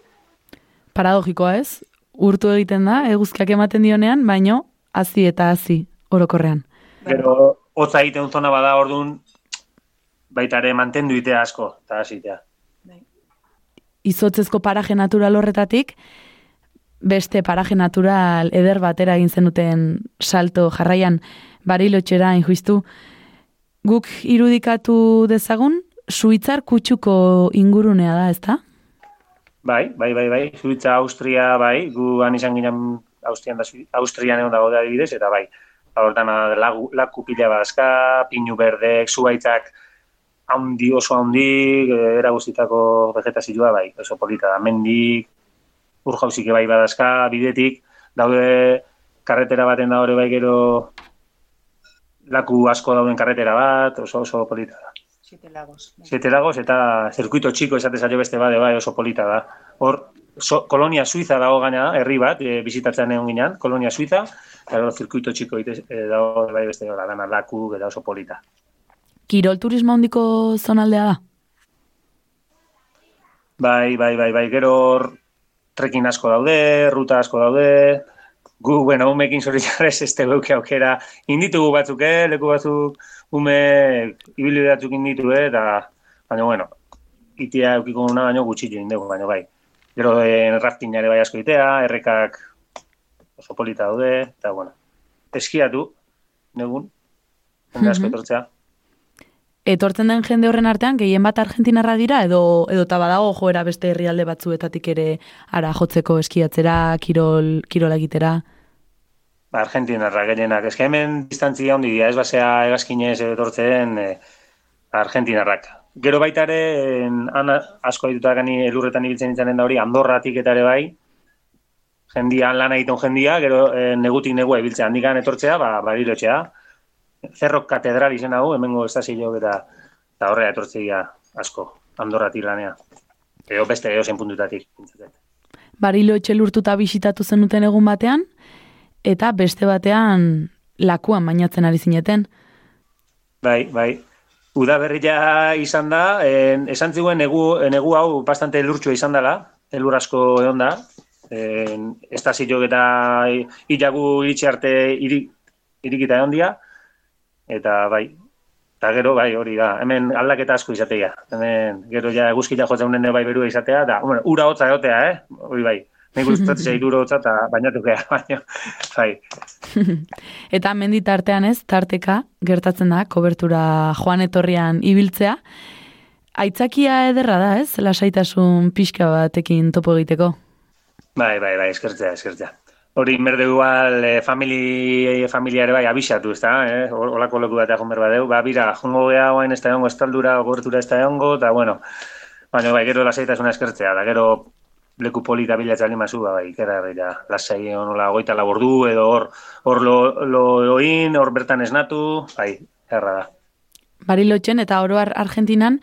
Paradogikoa ez? Urtu egiten da, eguzkiak ematen dionean, baino, hazi eta hazi, orokorrean. Gero, hotza egiten zona bada orduan, baita ere mantendu itea asko, eta hasitea. Izotzezko paraje natural horretatik, beste paraje natural eder batera egin zenuten salto jarraian barilotxera injuiztu. Guk irudikatu dezagun, Suitzar kutsuko ingurunea da, ezta? Bai, bai, bai, bai, Suitza, Austria, bai, gu han izan ginen Austrian da, Austrian egon dago da adibidez, eta bai, hortan lagu, laku pila badazka, pinu berdek, zuaitzak, haundi oso haundi, era guztitako vegetazioa, bai, oso polita da, mendik, ur jauzike bai badazka, bidetik, daude karretera baten da hori bai gero laku asko dauden karretera bat, oso oso polita da. Siete lagos. Siete lagos eta zirkuito txiko esate zaio beste bade bai oso polita da. Hor, so, kolonia suiza dago gaina, herri bat, e, bizitatzen egon ginen, kolonia suiza, eta zirkuito txiko ite, e, dago bai beste dara, dana laku, eta oso polita. Kirol turismo handiko zonaldea da? Bai, bai, bai, bai, gero hor trekin asko daude, ruta asko daude, gu, bueno, umekin zoritxarrez ez teguke aukera, inditugu batzuk, eh, leku batzuk, ume ibili batzuk inditu, eh, eta, baina, bueno, itia eukiko una baino gutxillo indegu, baina bai. Gero eh, rafting ere bai asko itea, errekak oso polita daude, eta, bueno, eskiatu, negun, jende asko Mhm. etortzea. Etortzen den jende horren artean, gehien bat argentinarra dira, edo, edo ta badago joera beste herrialde batzuetatik ere ara jotzeko eskiatzera, kirol, kirola egitera. Ba, Argentinarra gehienak. Que hemen distantzia handi dira, ez basea egazkinez etortzen e, Argentinarrak. Gero baita ere, han asko dituta gani elurretan ibiltzen izanen da hori, Andorratik eta ere bai, jendia lan egiten jendia, gero e, negutik negua ibiltzea, handikan etortzea, ba, barilotxea. Zerrok katedral izena hau, hemengo estazioak eta, eta horrea etortzea asko, Andorratik lanea. Edo beste edo zen puntutatik. Barilo etxelurtuta bisitatu zenuten egun batean, eta beste batean lakuan bainatzen ari zineten. Bai, bai. Uda berria izan da, en, esan ziguen negu, negu hau bastante elurtsua izan dela, elur asko egon da. En, estazioak eta hilagu iritsi arte iri, irikita egon dira. Eta bai, eta gero bai hori da, hemen aldaketa asko izatea. Hemen gero ja eguzkia jotzen unen bai berua izatea, da, bueno, ura hotza egotea, eh? Hori bai. Nik gustatzen zait ura hotza eta bainatukea, <laughs> baina, bai. <laughs> Eta mendi tartean ez, tarteka, gertatzen da, kobertura joan etorrian ibiltzea. Aitzakia ederra da ez, lasaitasun pixka batekin topo egiteko. Bai, bai, bai, eskertzea, eskertzea. Hori merde igual eh, famili, familiare bai abisatu, ez da, eh? Holako leku bat egon berba deu, ba, bira, jongo gea oain ez da egongo, estaldura, gobertura ez da egongo, eta bueno, baina bai, gero lasaitasuna eskertzea, da gero leku polita bilatzen mazu, ba, bai, ikera herrira, lasai honola goita labordu, edo hor, hor lo, lo, loin, hor bertan esnatu, bai, erra da. Barilotxen eta oroar Argentinan,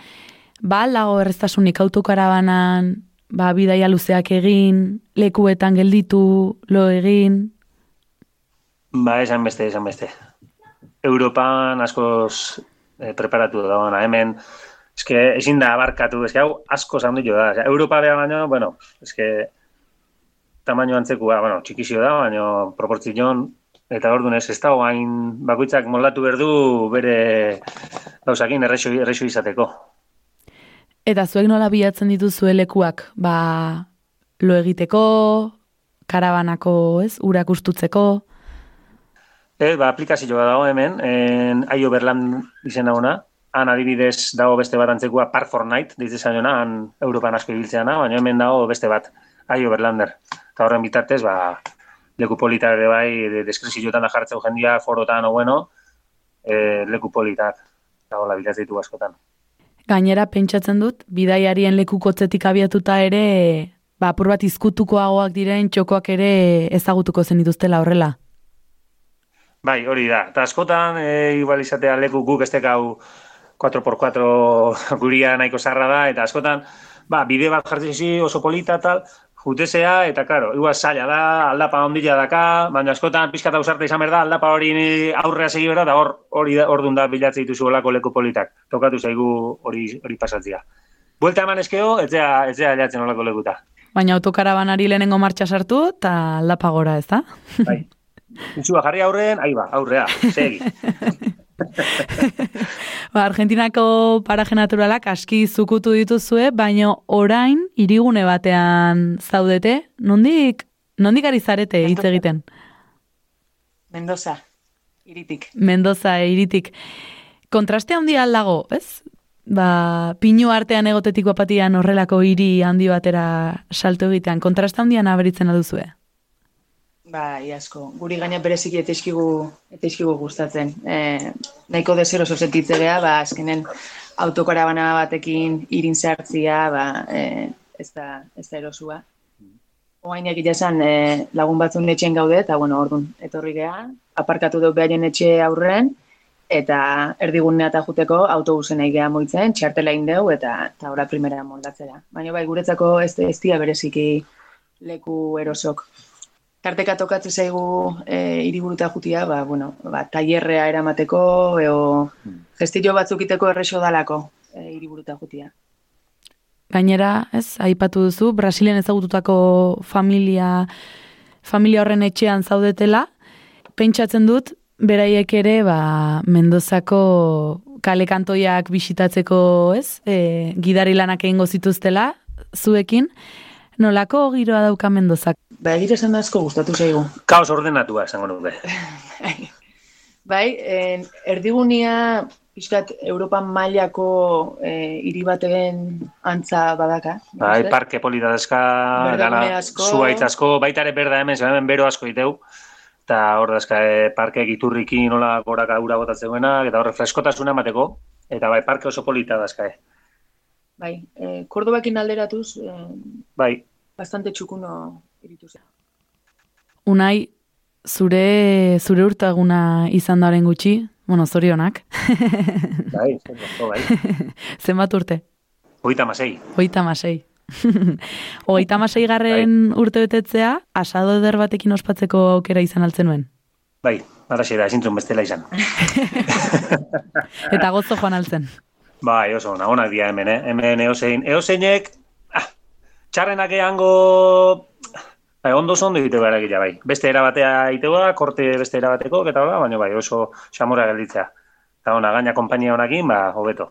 ba lago erreztasunik autokarabanan, ba bidaia luzeak egin, lekuetan gelditu, lo egin, Ba, esan beste, esan beste. Europan askoz eh, preparatu da ona. Hemen, eske ezin da abarkatu, eske hau asko zandu da. Osea, Europa bea baino, bueno, eske tamaino antzekua, bueno, txikizio da, baino proportzion eta orduan ez, ez da hain bakoitzak moldatu berdu bere gauzakin errexo, errexo izateko. Eta zuek nola bilatzen dituzue lekuak, ba, lo egiteko, karabanako, ez, urak ustutzeko, E, ba, aplikazioa dago hemen, en, aio berlan izena ona, han adibidez dago beste bat antzekua Park Fortnite, ditzen zaiona, han Europan asko ibiltzeana, baina hemen dago beste bat, aio berlander. Eta horren bitartez, ba, leku polita ere bai, de- deskripzioetan da jartzeu jendia, forotan, o bueno, e, leku politak, eta hola bilaz ditu askotan. Gainera pentsatzen dut, bidaiarien lekukotzetik abiatuta ere, ba, apur bat izkutukoagoak diren txokoak ere ezagutuko zen dituztela horrela. Bai, hori da. Eta askotan, e, igual izatea leku guk ez hau 4x4 guria nahiko zarra da, eta askotan, ba, bide bat jartzen oso polita tal, jutesea, eta karo, igual zaila da, aldapa ondila daka, baina askotan pizkata usarte izan behar da, aldapa hori aurrea segi behar da, eta hor, hori ordun da bilatzen dituzu olako leku politak. Tokatu zaigu hori hori pasatzea. Buelta eman eskeo, etzea, etzea jatzen olako lekuta. Baina autokarabanari lehenengo martxa sartu, eta aldapa gora, ez da? Bai. <laughs> Itxua jarri aurren, ahi ba, aurrea, segi. <laughs> Ba, Argentinako paraje naturalak aski zukutu dituzue, baina orain hirigune batean zaudete, nondik, nondik ari zarete hitz egiten? Mendoza, iritik. Mendoza iritik. Kontraste handia aldago, ez? Ba, pinu artean egotetik bapatian horrelako hiri handi batera salto egitean, kontraste handian aberitzen aduzue. Ba, iasko. Guri gaina bereziki eteiskigu, eteiskigu gustatzen. E, nahiko deseroso sentitze geha, ba, azkenen autokarabana batekin irin sartzia, ba, e, ez da, ez da erosua. Oain egia esan, e, lagun batzun etxen gaude, eta bueno, orduan, etorri geha, aparkatu dut behaien etxe aurren, eta erdigunea eta juteko autobusen nahi geha moitzen, txartela indeu, eta, eta ora primera moldatzera. Baina bai, guretzako ez, ez bereziki leku erosok. Tarteka tokatzen zaigu e, hiriburuta jutia, ba, bueno, ba, tailerrea eramateko, eo gestio batzuk iteko errexo dalako e, hiriburuta jutia. Gainera, ez, aipatu duzu, Brasilen ezagututako familia, familia horren etxean zaudetela, pentsatzen dut, beraiek ere, ba, Mendozako kale kantoiak bisitatzeko, ez, e, gidari lanak egingo zituztela, zuekin, nolako giroa dauka Mendozak? Ba, egira esan da asko gustatu zaigu. Kaos ordenatua, esango nuke. <laughs> Bai, en, erdigunia pixkat Europan mailako eh, hiri baten antza badaka. Bai, parke polita gana, asko. zuaitz asko, baita ere berda hemen, hemen bero asko diteu. Eta hor dazka, e, parkeek iturriki nola goraka ura botatzeguenak, eta horre freskotasuna emateko. Eta bai, parke oso polita dazka, e. Bai, eh, Kordobakin alderatuz, eh, Bai, bastante txukuno iritu zen. Unai, zure, zure urtaguna izan da gutxi, bueno, zorionak. <laughs> bai, bai, bai. <laughs> Zenbat urte? Hogeita masei. Hogeita masei. <laughs> Hogeita masei garren urte betetzea, asado eder batekin ospatzeko aukera izan altzen nuen. Bai, araxe da, ezintzun bestela izan. Eta gozo joan altzen. Bai, oso, ona, onak dira hemen, eh? Hemen eozein, eozeinek, ah, txarrenak eango, bai, ondo ondo egite behar egitea, bai. Beste erabatea itegoa, korte beste erabateko, eta hola, baina bai, oso xamora gelditzea. Eta ona, gaina konpainia honakin, ba, hobeto.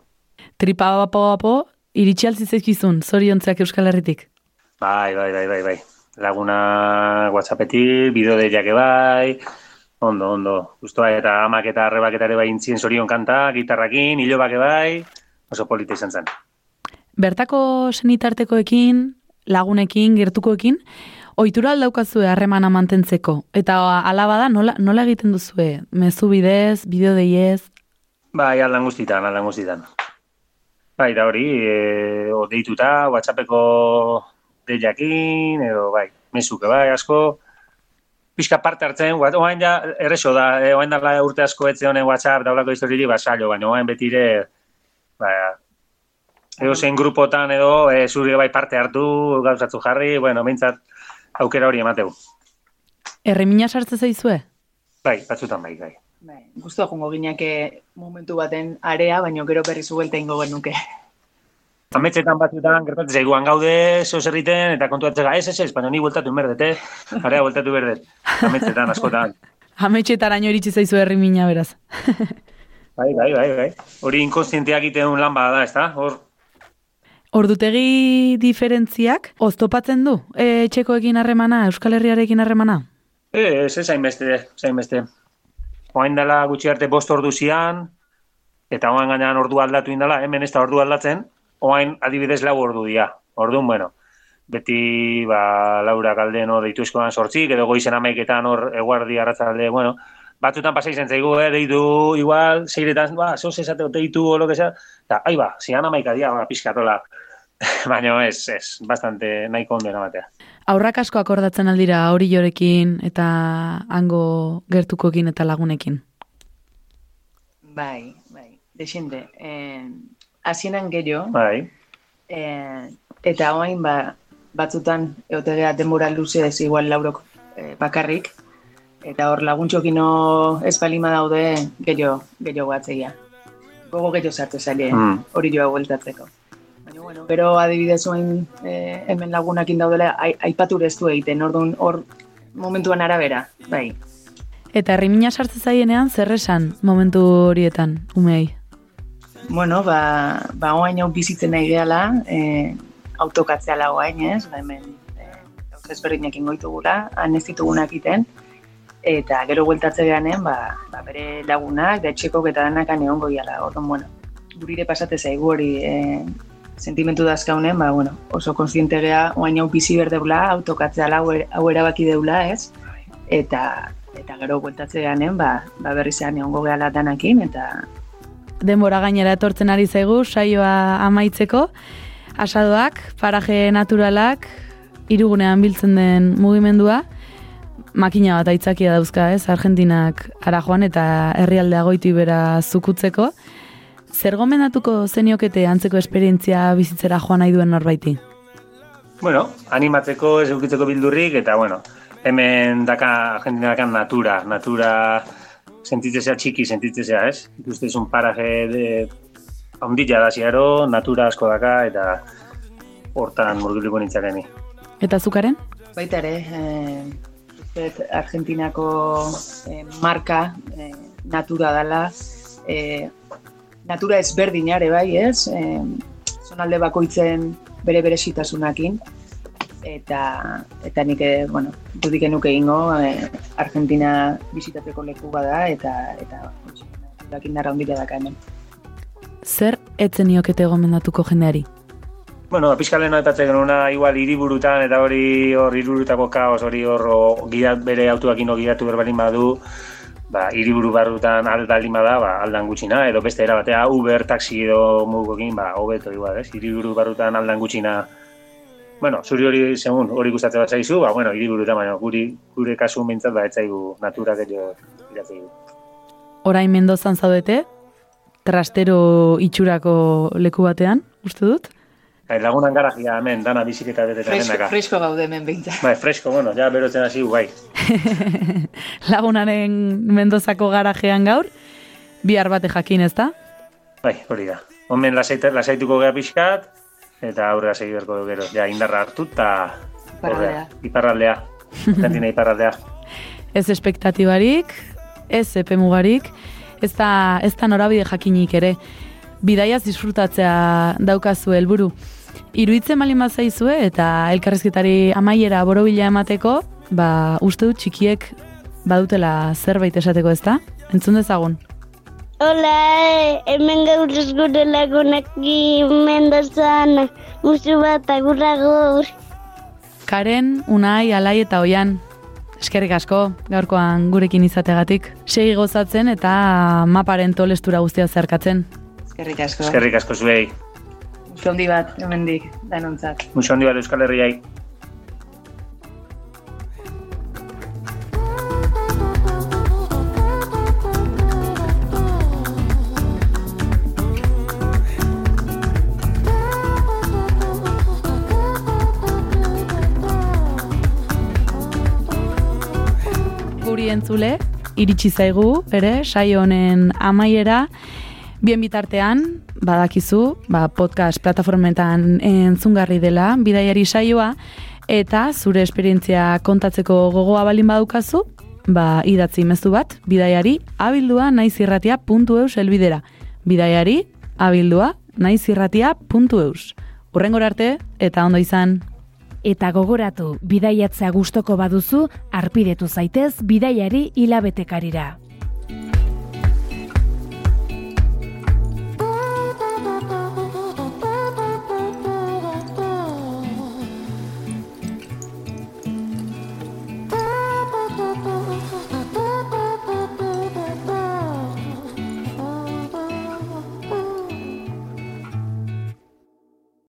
Tripa bapo bapo, iritsi altzi zaizkizun, zoriontzeak Euskal Herritik. Bai, bai, bai, bai, bai. Laguna whatsappetik, bideo deiak bai, ondo, ondo. Justoa eta amak eta arrebak eta ere bai intzien zorion kanta, gitarrakin, hilobak bai, oso polita izan zen. Bertako senitartekoekin, lagunekin, gertukoekin, ohitura aldaukazue harremana mantentzeko. Eta alaba da, nola, nola egiten duzue? Mezu bidez, bideo deiez, Bai, aldan guztitan, aldan guztitan. Bai, da hori, e, o deituta, whatsappeko deiakin, edo bai, mezuke bai, asko, pixka parte hartzen, oain ja, erreso da, e, oain da urte asko etze honen whatsapp, daulako historiri, ba, saio, baina oain betire, ba, edo zein grupotan edo, e, zuri bai parte hartu, gauzatzu jarri, bueno, mintzat, aukera hori emateu. erremina sartze zaizue? Bai, batzutan bai, bai. Bai, guztua jongo gineke momentu baten area, baino gero berri zuelta ingo genuke. Ametxetan batzutan, gertatzen zaiguan gaude, zeo zerriten, eta kontuatzega, ez, ez, ez, baina ni bueltatu berdete, area bueltatu berdet. Ametxetan, askotan. <laughs> Ametxetaraino iritsi zaizu errimina beraz. Bai, bai, bai, bai. Hori inkonstienteak egiten lan bada da, ez da? Hor, Ordutegi diferentziak oztopatzen du e, txekoekin harremana, Euskal Herriarekin harremana? ez, ez, zainbeste, zainbeste. Oain dela gutxi arte bost ordu zian, eta oain gainean ordu aldatu indala, hemen ez da ordu aldatzen, oain adibidez lau ordu dia. Orduan, bueno, beti ba, Laura Galden hor deitu eskoan sortzik, edo goizen amaiketan hor eguardi arratzalde, bueno, batzutan pasai zen zaigu, eh, deitu igual, zeiretan, ba, zoz esateo deitu o lo que sea, eta, ai ba, zian amaika dia, ba, pizkatola. <laughs> Baina ez, ez, bastante nahiko ondo eramatea. Aurrak asko akordatzen aldira hori jorekin eta hango gertukoekin eta lagunekin. Bai, bai, desinde. Eh, hasieran gehiago, Bai, eh, eta oain ba, batzutan eotegea denbora luze ez igual laurok eh, bakarrik, eta hor laguntxokino ez balima daude gehiago, gehiago batzeia. Gogo gehiago sartu zaile Mm. hori joa bueltatzeko. Bueno, gero adibidez oain eh, hemen lagunakin daudela, ai- aipatu ez du egiten, orduan hor momentuan arabera, bai. Eta errimina sartze zaienean zer esan momentu horietan, umei? Bueno, ba, ba oain hau bizitzen nahi gehala, e, autokatzea oain, ez? Ba, hemen e, gauza ezberdinak ingoitugula, han ez ditugunak iten, eta gero bueltatze geanen, ba, ba, bere lagunak, da etxekok eta danak egon goiala. Orduan, bueno, gurire pasate zaigu hori e, sentimentu dazkaunen, ba, bueno, oso konsiente gea oain hau bizi berdeula, autokatzea hau, er- hau erabaki deula, ez? Eta, eta gero bueltatze geanen, ba, ba berri zean egongo gehala danakin, eta Denbora gainera etortzen ari zaigu, saioa amaitzeko, asadoak, paraje naturalak, irugunean biltzen den mugimendua, makina bat aitzakia dauzka, ez? Argentinak ara joan eta herrialdea goitu ibera zukutzeko. Zer gomendatuko zeniokete antzeko esperientzia bizitzera joan nahi duen norbaiti? Bueno, animatzeko, ez eukitzeko bildurrik, eta bueno, hemen daka, Argentina dakan natura, natura sentitzezea txiki, sentitzezea, ez? Ikustezun paraje de ondila da ziaro, natura asko daka, eta hortan murgiliko nintzakeni. Eta zukaren? Baita ere, eh, Argentinako eh, marka eh, natura dela, eh, natura ezberdinare bai, ez? Eh, zonalde bakoitzen bere beresitasunakin, eta eta nik eh, bueno, dudik enuke egingo eh, Argentina bisitatzeko leku bada eta eta dakin darra handia daka hemen. Zer etzen niokete gomendatuko jendeari? Bueno, pixka lehen aipatzen genuna, igual hiriburutan eta hori hor hiriburutako kaos, hori hor gidat, bere autoakin gidatu berbalin badu, ba, hiriburu barrutan aldalin bada, ba, aldan gutxina, edo beste era batea, Uber, taxi edo mugokin, ba, hobeto igual, ez? Hiriburu barrutan aldan gutxina, bueno, zuri hori, segun, hori gustatzen bat zaizu, ba, bueno, hiriburutan, baina guri, gure kasu mintzat, ba, etzaigu natura gehiago iratzaigu. Orain Mendozan zaudete, trastero itxurako leku batean, uste dut? Bai, lagunan garagia hemen, dana biziketa beteta Fresko, fresko gaude hemen behintzat. Bai, fresko, bueno, ja berotzen hasi bai. <laughs> Lagunaren Mendozako garajean gaur, bihar bate jakin ez da? Bai, hori da. Homen lasaita, lasaituko gea pixkat, eta aurrera segi berko du gero. Ja, indarra hartu, eta Iparraldea. Iparraldea. Argentina iparraldea. <laughs> Ez espektatibarik, ez epe mugarik, ez da, ez da norabide jakinik ere. Bidaiaz disfrutatzea daukazu helburu. Iruitzen bali zaizue eta elkarrezketari amaiera borobila emateko, ba, uste dut txikiek badutela zerbait esateko ez da? Entzun dezagun. Hola, hemen gaur gure lagunak mendozan, musu bat agurra gaur. Karen, Unai, Alai eta Oian. Eskerrik asko, gaurkoan gurekin izategatik. Segi gozatzen eta maparen tolestura guztia zerkatzen. Eskerrik asko. Eskerrik asko zuei. Musu handi bat, hemendik, danontzat. Musu handi bat Euskal Herriai. Guri entzule, iritsi zaigu, ere, saio honen amaiera, bien bitartean, badakizu, ba, podcast plataformetan entzungarri dela, bidaiari saioa, eta zure esperientzia kontatzeko gogoa balin badukazu, ba, idatzi mezu bat, bidaiari abildua naizirratia.eus elbidera. Bidaiari abildua naizirratia.eus. Urrengor arte, eta ondo izan. Eta gogoratu, bidaiatzea gustoko baduzu, arpidetu zaitez bidaiari hilabetekarira.